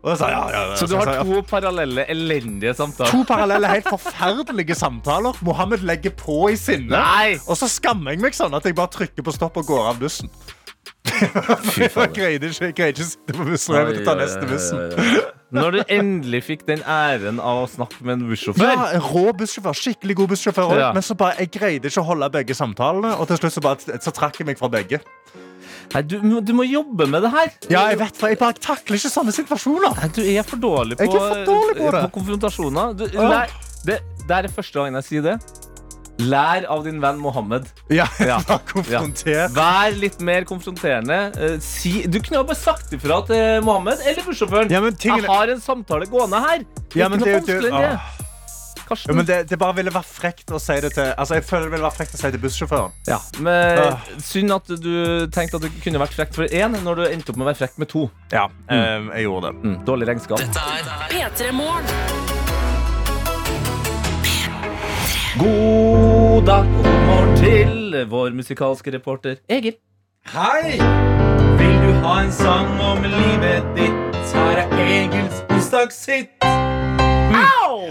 Og sa, ja, ja, ja. Så du har to parallelle elendige samtaler? To parallelle, helt forferdelige samtaler. Mohammed legger på i sinne. Nei! Og så skammer jeg meg sånn at jeg bare trykker på stopp og går av bussen. Fy Jeg greide ikke, jeg greide ikke å sitte på bussen. Jeg måtte ta neste bussen. Når du endelig fikk den æren av å snakke med en bussjåfør Ja, en Rå bussjåfør. Skikkelig god bussjåfør. Ja. Men så bare, jeg greide ikke å holde begge samtalene, og til slutt så, bare, så trakk jeg meg fra begge. Nei, du, du må jobbe med det her. Ja, jeg vet, jeg bare takler ikke sånne situasjoner. Nei, du er for dårlig på, for dårlig på det. konfrontasjoner. Du, Ja. nei, det, det er første gang jeg sier det. Lær av din venn Mohammed. Ja, Ja. ja. Vær litt mer konfronterende. Eh, si, du kunne jo bare sagt ifra til Mohammed eller bussjåføren. Ja, tingene- Jeg har en samtale gående her. Det er Ja, men ikke det noe er vanskeligere enn det. Ja, men det, det bare ville vært frekt å si det til Altså, jeg føler det ville vært frekt å si til bussjåføren. Ja, men uh. Synd at du tenkte at du kunne vært frekt for én når du endte opp med å være frekt med to. Ja, mm. jeg gjorde det. Mm, dårlig regnskap. P3 Morgen. God dag god morgen til vår musikalske reporter Egil. Hei! Vil du ha en sang om livet ditt? Her er Egils onsdagshit.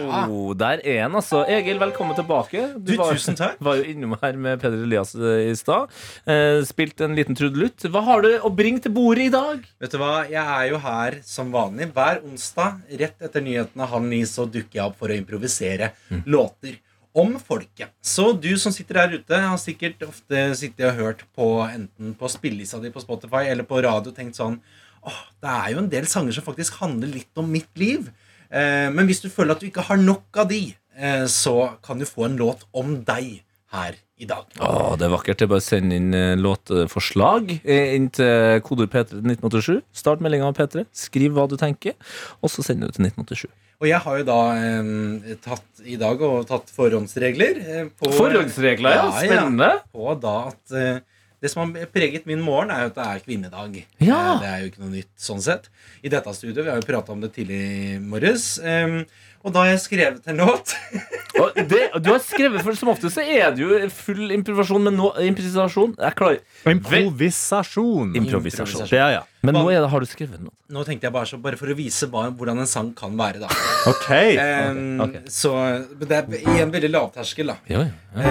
Oh, der er han, altså. Egil, velkommen tilbake. Du, tusen takk. var jo innom her med Peder Elias eh, i stad. Eh, spilt en liten trudelutt. Hva har du å bringe til bordet i dag? Vet du hva, Jeg er jo her som vanlig hver onsdag. Rett etter nyhetene halv ni så dukker jeg opp for å improvisere låter om folket. Så du som sitter der ute, har sikkert ofte sittet og hørt på enten på spillelista di på Spotify eller på radio tenkt sånn Åh, det er jo en del sanger som faktisk handler litt om mitt liv. Eh, men hvis du føler at du ikke har nok av de, eh, så kan du få en låt om deg her i dag. Åh, det er vakkert. Det er bare å sende inn eh, låtforslag eh, inn til kodeord P3 til 1987. Start meldinga av P3. Skriv hva du tenker, og så send det til 1987. Og jeg har jo da eh, tatt i dag og tatt forhåndsregler. Eh, på, Forhåndsregler, ja. Spennende. på da at eh, det som har preget min morgen, er jo at det er kvinnedag. Ja. Eh, Det er jo ikke noe nytt sånn sett. I dette studioet, vi har jo prata om det tidlig i morges. eh, og da har jeg skrevet en låt. Og det, du har skrevet, for Som ofte så er det jo full improvisasjon, men nå improvisasjon Jeg klarer Improvisasjon. Improvisasjon. Det er, ja. Men nå er det, har du skrevet noe. Nå tenkte jeg bare, så, bare for å vise hva, hvordan en sang kan være, da. OK. Eh, okay. Så det er i en veldig lavterskel, da. Ja, ja.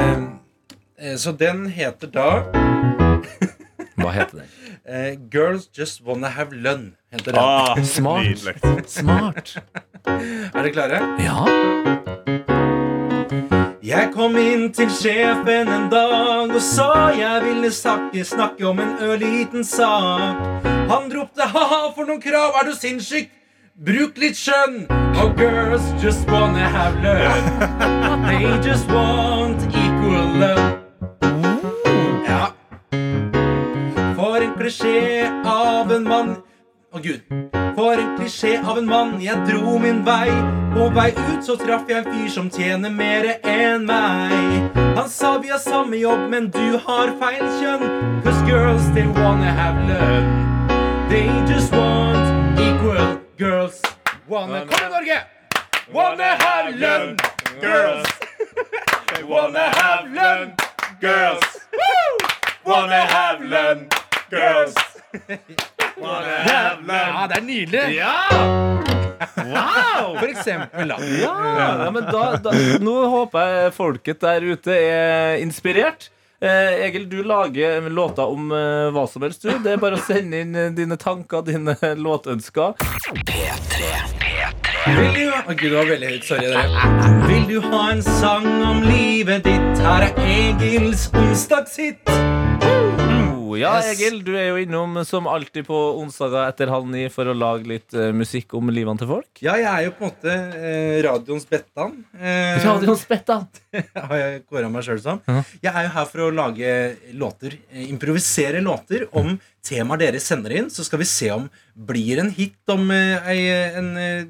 Eh, så den heter da Hva heter den? eh, Girls Just Wanna Have Lun. Heter den. Ah, Smart. Smart. Er dere klare? Ja. Jeg kom inn til sjefen en dag og sa jeg ville snakke, snakke om en ørliten sak. Han ropte ha-ha, for noen krav, er du sinnssyk? Bruk litt skjønn. Oh, girls just wanna have love. They just want equal love. Ja. For en klisjé av en mann Å, Gud. For en klisjé av en mann, jeg dro min vei. På vei ut så traff jeg en fyr som tjener mere enn meg. Han sa vi har samme jobb, men du har feil kjønn. Cause girls, they wanna have lønn. They just want equal girls. Wanna Kom igjen, Norge! Wanna have lønn, girls. They wanna have lønn, girls. Woo! Wanna have lønn, girls. Ja, det er nydelig. Wow! For eksempel, da. Ja, ja, men da, da, nå håper jeg folket der ute er inspirert. Eh, Egil, du lager låter om eh, hva som helst. du Det er bare å sende inn eh, dine tanker, dine låtønsker. P3. P3. Vil du Å, Gud, det var veldig høyt. Sorry. Dere. Vil du ha en sang om livet ditt? Her er Egils onsdagshit. Ja, Egil, du er jo innom som alltid på onsdager etter halv ni for å lage litt eh, musikk om livene til folk. Ja, jeg er jo på en måte eh, radioens Bettan. Eh, Radioen Spettan. har jeg kåra meg sjøl som. Ja. Jeg er jo her for å lage låter, eh, improvisere låter om temaer dere sender inn. Så skal vi se om blir en hit om eh, ei, en, eh,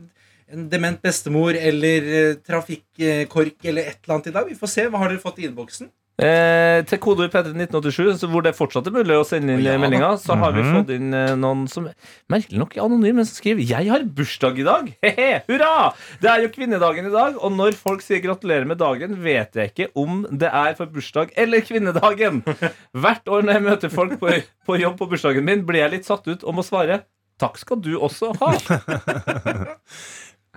en dement bestemor eller eh, trafikkork eller et eller annet i dag. Vi får se. Hva har dere fått i innboksen? Eh, til kodeord P31987, så hvor det fortsatt er mulig å sende inn Ja meldinger, så har vi Mhm. fått inn eh, noen som merkelig nok er anonyme, men som skriver 'Jeg har bursdag i dag'. He-he, hurra! Det er jo kvinnedagen i dag, og når folk sier gratulerer med dagen, vet jeg ikke om det er for bursdag eller kvinnedagen. Hvert år når jeg møter folk på, på jobb på bursdagen min, blir jeg litt satt ut og må svare 'Takk skal du også ha'.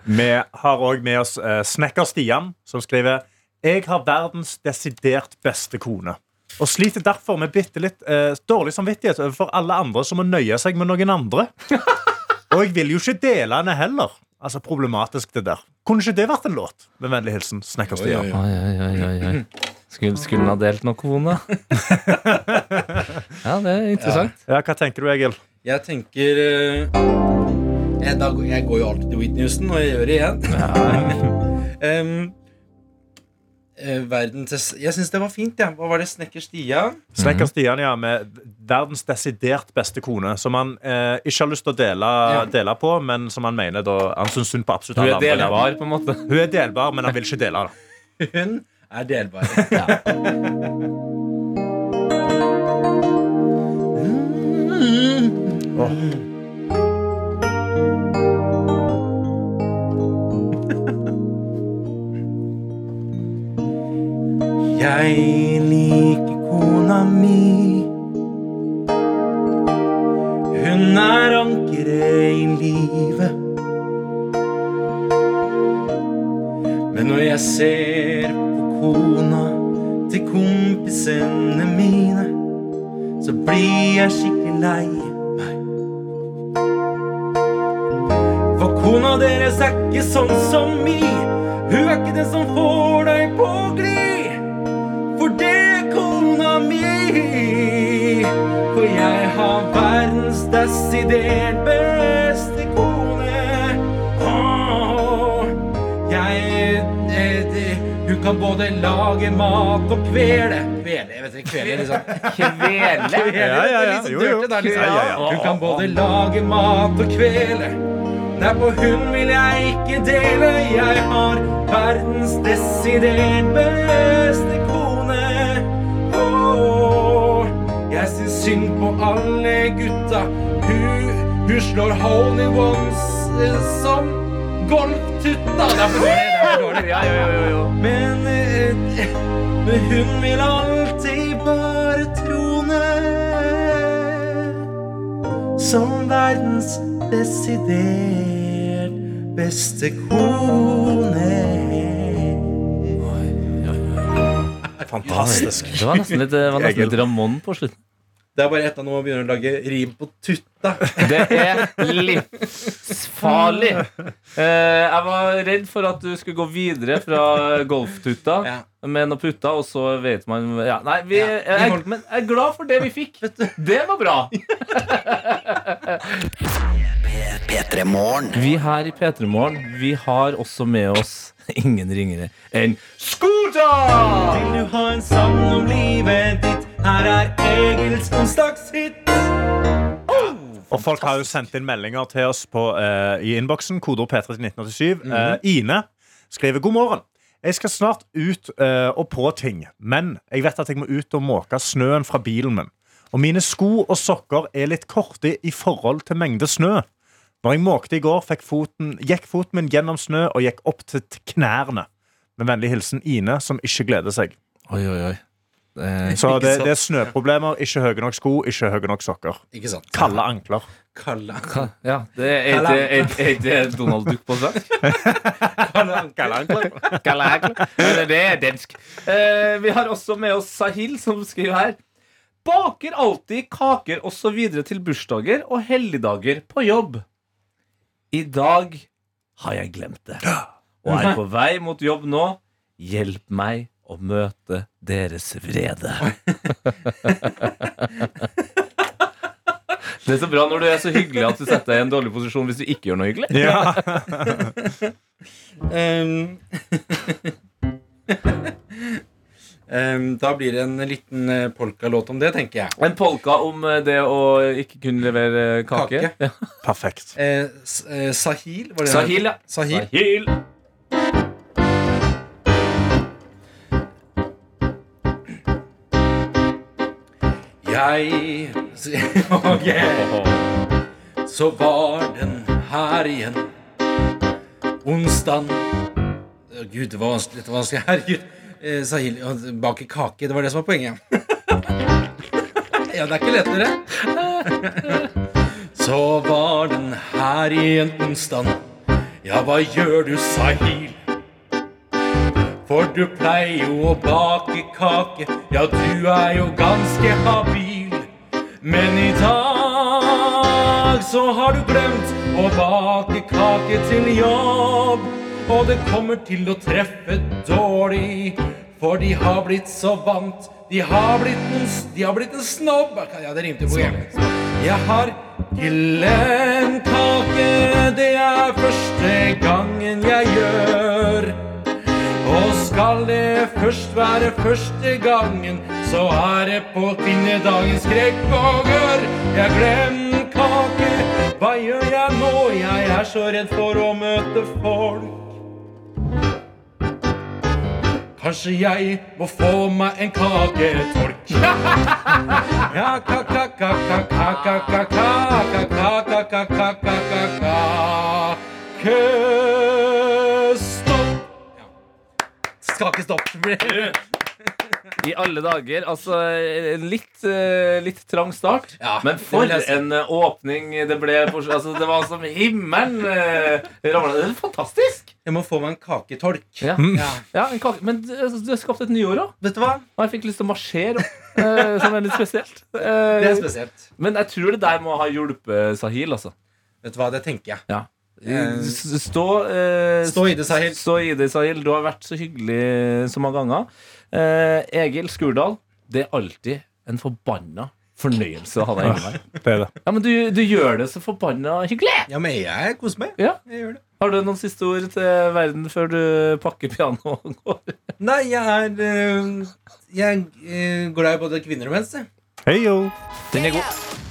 Vi har òg med oss eh, snekker Stian, som skriver Jeg har verdens desidert beste kone. Og sliter derfor med bitte litt eh, dårlig samvittighet overfor alle andre som må nøye seg med noen andre. Og jeg vil jo ikke dele henne heller. Altså Problematisk, det der. Kunne ikke det vært en låt? Med vennlig hilsen Snekker Stian. Oi, oi, Oi, oi, oi, oi, oi. Skulle, skulle han ha delt noe, kone? Ja, det er interessant. Ja, Hva tenker du, Egil? Jeg tenker eh, jeg, da, jeg går jo alltid til Whitney Houston, og jeg gjør det igjen. Em, eh, verden til Jeg syns det var fint, jeg. Ja. Hva var det? Snekker Stian? Snekker Stian, ja, med verdens desidert beste kone, som han eh, ikke har lyst til å dele, dele på, men som han mener da Han syns synd på absolutt Hun alle er andre. delbar, på en måte. Hun er delbar, men han vil ikke dele Da. Hun er delbar. Jeg liker kona mi. Hun er ankeret i livet. Men når jeg ser på kona til kompisene mine, så blir jeg skikkelig lei meg. For kona deres er ikke sånn som mi. Hun er ikke den som får deg på glid. For det er kona mi. For jeg har verdens desidert beste kone. Oh, jeg eh, Hun kan både lage mat og kvele. Kvele, jeg vet ikke, kvele liksom. Kvele? Kvele, Ja, ja, ja. sånn Jo, jo. dirty liksom. Ja, ja, ja. Hun kan både lage mat og kvele. Derpå hun vil jeg ikke dele. Jeg har verdens desidert beste kone. Synd på alle gutta. Hun, hun slår hole in ones eh, som golftutta. Det er for dårlig. Det er for dårlig. Ja, jo, jo, jo. Men, eh, men hun vil alltid bare trone som verdens desidert beste kone. Fantastisk. Det var nesten litt, det var nesten litt Ramón på slutten. Det er bare ett av nå å begynne å lage rim på tutta. Det er livsfarlig. Eh, jeg var redd for at du skulle gå videre fra golftutta Ja. med noe putta, og så vet man ja, Nei, vi, Ja, vi jeg, men jeg er glad for det vi fikk. Det var bra. Vi her i P3 Morgen Vi har også med oss ingen ringere enn Scooter! Vil du ha en sang om livet ditt? Her er Egils onsdagshit. Og folk har jo sendt inn meldinger til oss på, eh, i innboksen. Kodeord P3 til 1987. Eh, Ine skriver god morgen. Jeg skal snart ut eh, og på ting, men jeg vet at jeg må ut og måke snøen fra bilen min. Og mine sko og sokker er litt korte i forhold til mengde snø. Når jeg måkte i går, fikk foten, gikk foten min gjennom snø og gikk opp til knærne. Med vennlig hilsen Ine, som ikke gleder seg. Oi, oi, oi. Eh, Så det, det er snøproblemer. Ikke høye nok sko, ikke høye nok sokker. Ikke sant? Kalde ankler. Kalle. ankler. ja, det er ikke er, er, er Donald Duck på svensk? Kalle ankler. Kalle Eller det er dansk. Eh, vi har også med oss Sahil, som skriver her. Baker alltid kaker osv. til bursdager og helligdager på jobb. I dag har jeg glemt det. Og er på vei mot jobb nå. Hjelp meg å møte deres vrede. Det er så bra når du er så hyggelig at du setter deg i en dårlig posisjon hvis du ikke gjør noe hyggelig. Ja. Um, um, da blir det en liten eh, polkalåt om det, tenker jeg. En polka om eh, det å ikke kunne levere kake. Kake. Ja. Perfekt. Eh, eh, Sahil, var det Sahil, ja. Sahil. Sahil. Jeg Ok. Så var den her igjen. Onsdag Gud, det var vanskelig. Det var vanskelig. Herregud. Eh, Sahil bake kake. Det var det som var poenget. ja, det er ikke lettere. Så var den her igjen onsdag. Ja, hva gjør du, Sahil? For du pleier jo å bake kake, ja, du er jo ganske habil. Men i dag så har du glemt å bake kake til jobb. Og det kommer til å treffe dårlig, for de har blitt så vant. De har blitt en, de har blitt en snobb. Ja, det rimte på hjemme. Jeg har glemt kake, det er første gangen jeg gjør. Og Skal det først være første gangen, så er det på kvinnedagen skrekk og gørr. Jeg glemmer kake, hva gjør jeg nå? Jeg er så redd for å møte folk. Kanskje jeg må få meg en kaketolk. Ja, Kakestopp. I alle dager. Altså, litt, eh, litt trang start. Ja, men for en eh, åpning det ble. For, altså, det var som himmelen uh, ramla ned. Fantastisk! Jeg må få meg en kaketolk. Ja. Ja. Ja, en kake. Men du du har skapt et nyår òg. Vet du hva? Og jeg fikk lyst til å marsjere, eh, som er litt spesielt. Det er Eh, spesielt. men jeg tror det der må ha hjulpet Sahil, altså. Vet du hva, det tenker jeg. Ja. Eh, Stå, eh, Stå i det, Sahil. Stå i det, Sahil. Du har vært så hyggelig så mange ganger. Eh, Egil Skurdal, det er alltid en forbanna fornøyelse å ha deg inne her. Det er det. Ja, men du, du gjør det så forbanna hyggelig. Ja, men jeg koser meg. Ja. Jeg gjør det. Har du noen siste ord til verden før du pakker pianoet og går? Nei, jeg er øh, Jeg er glad i både kvinner og menn. jeg. Hei, yo. Den er god.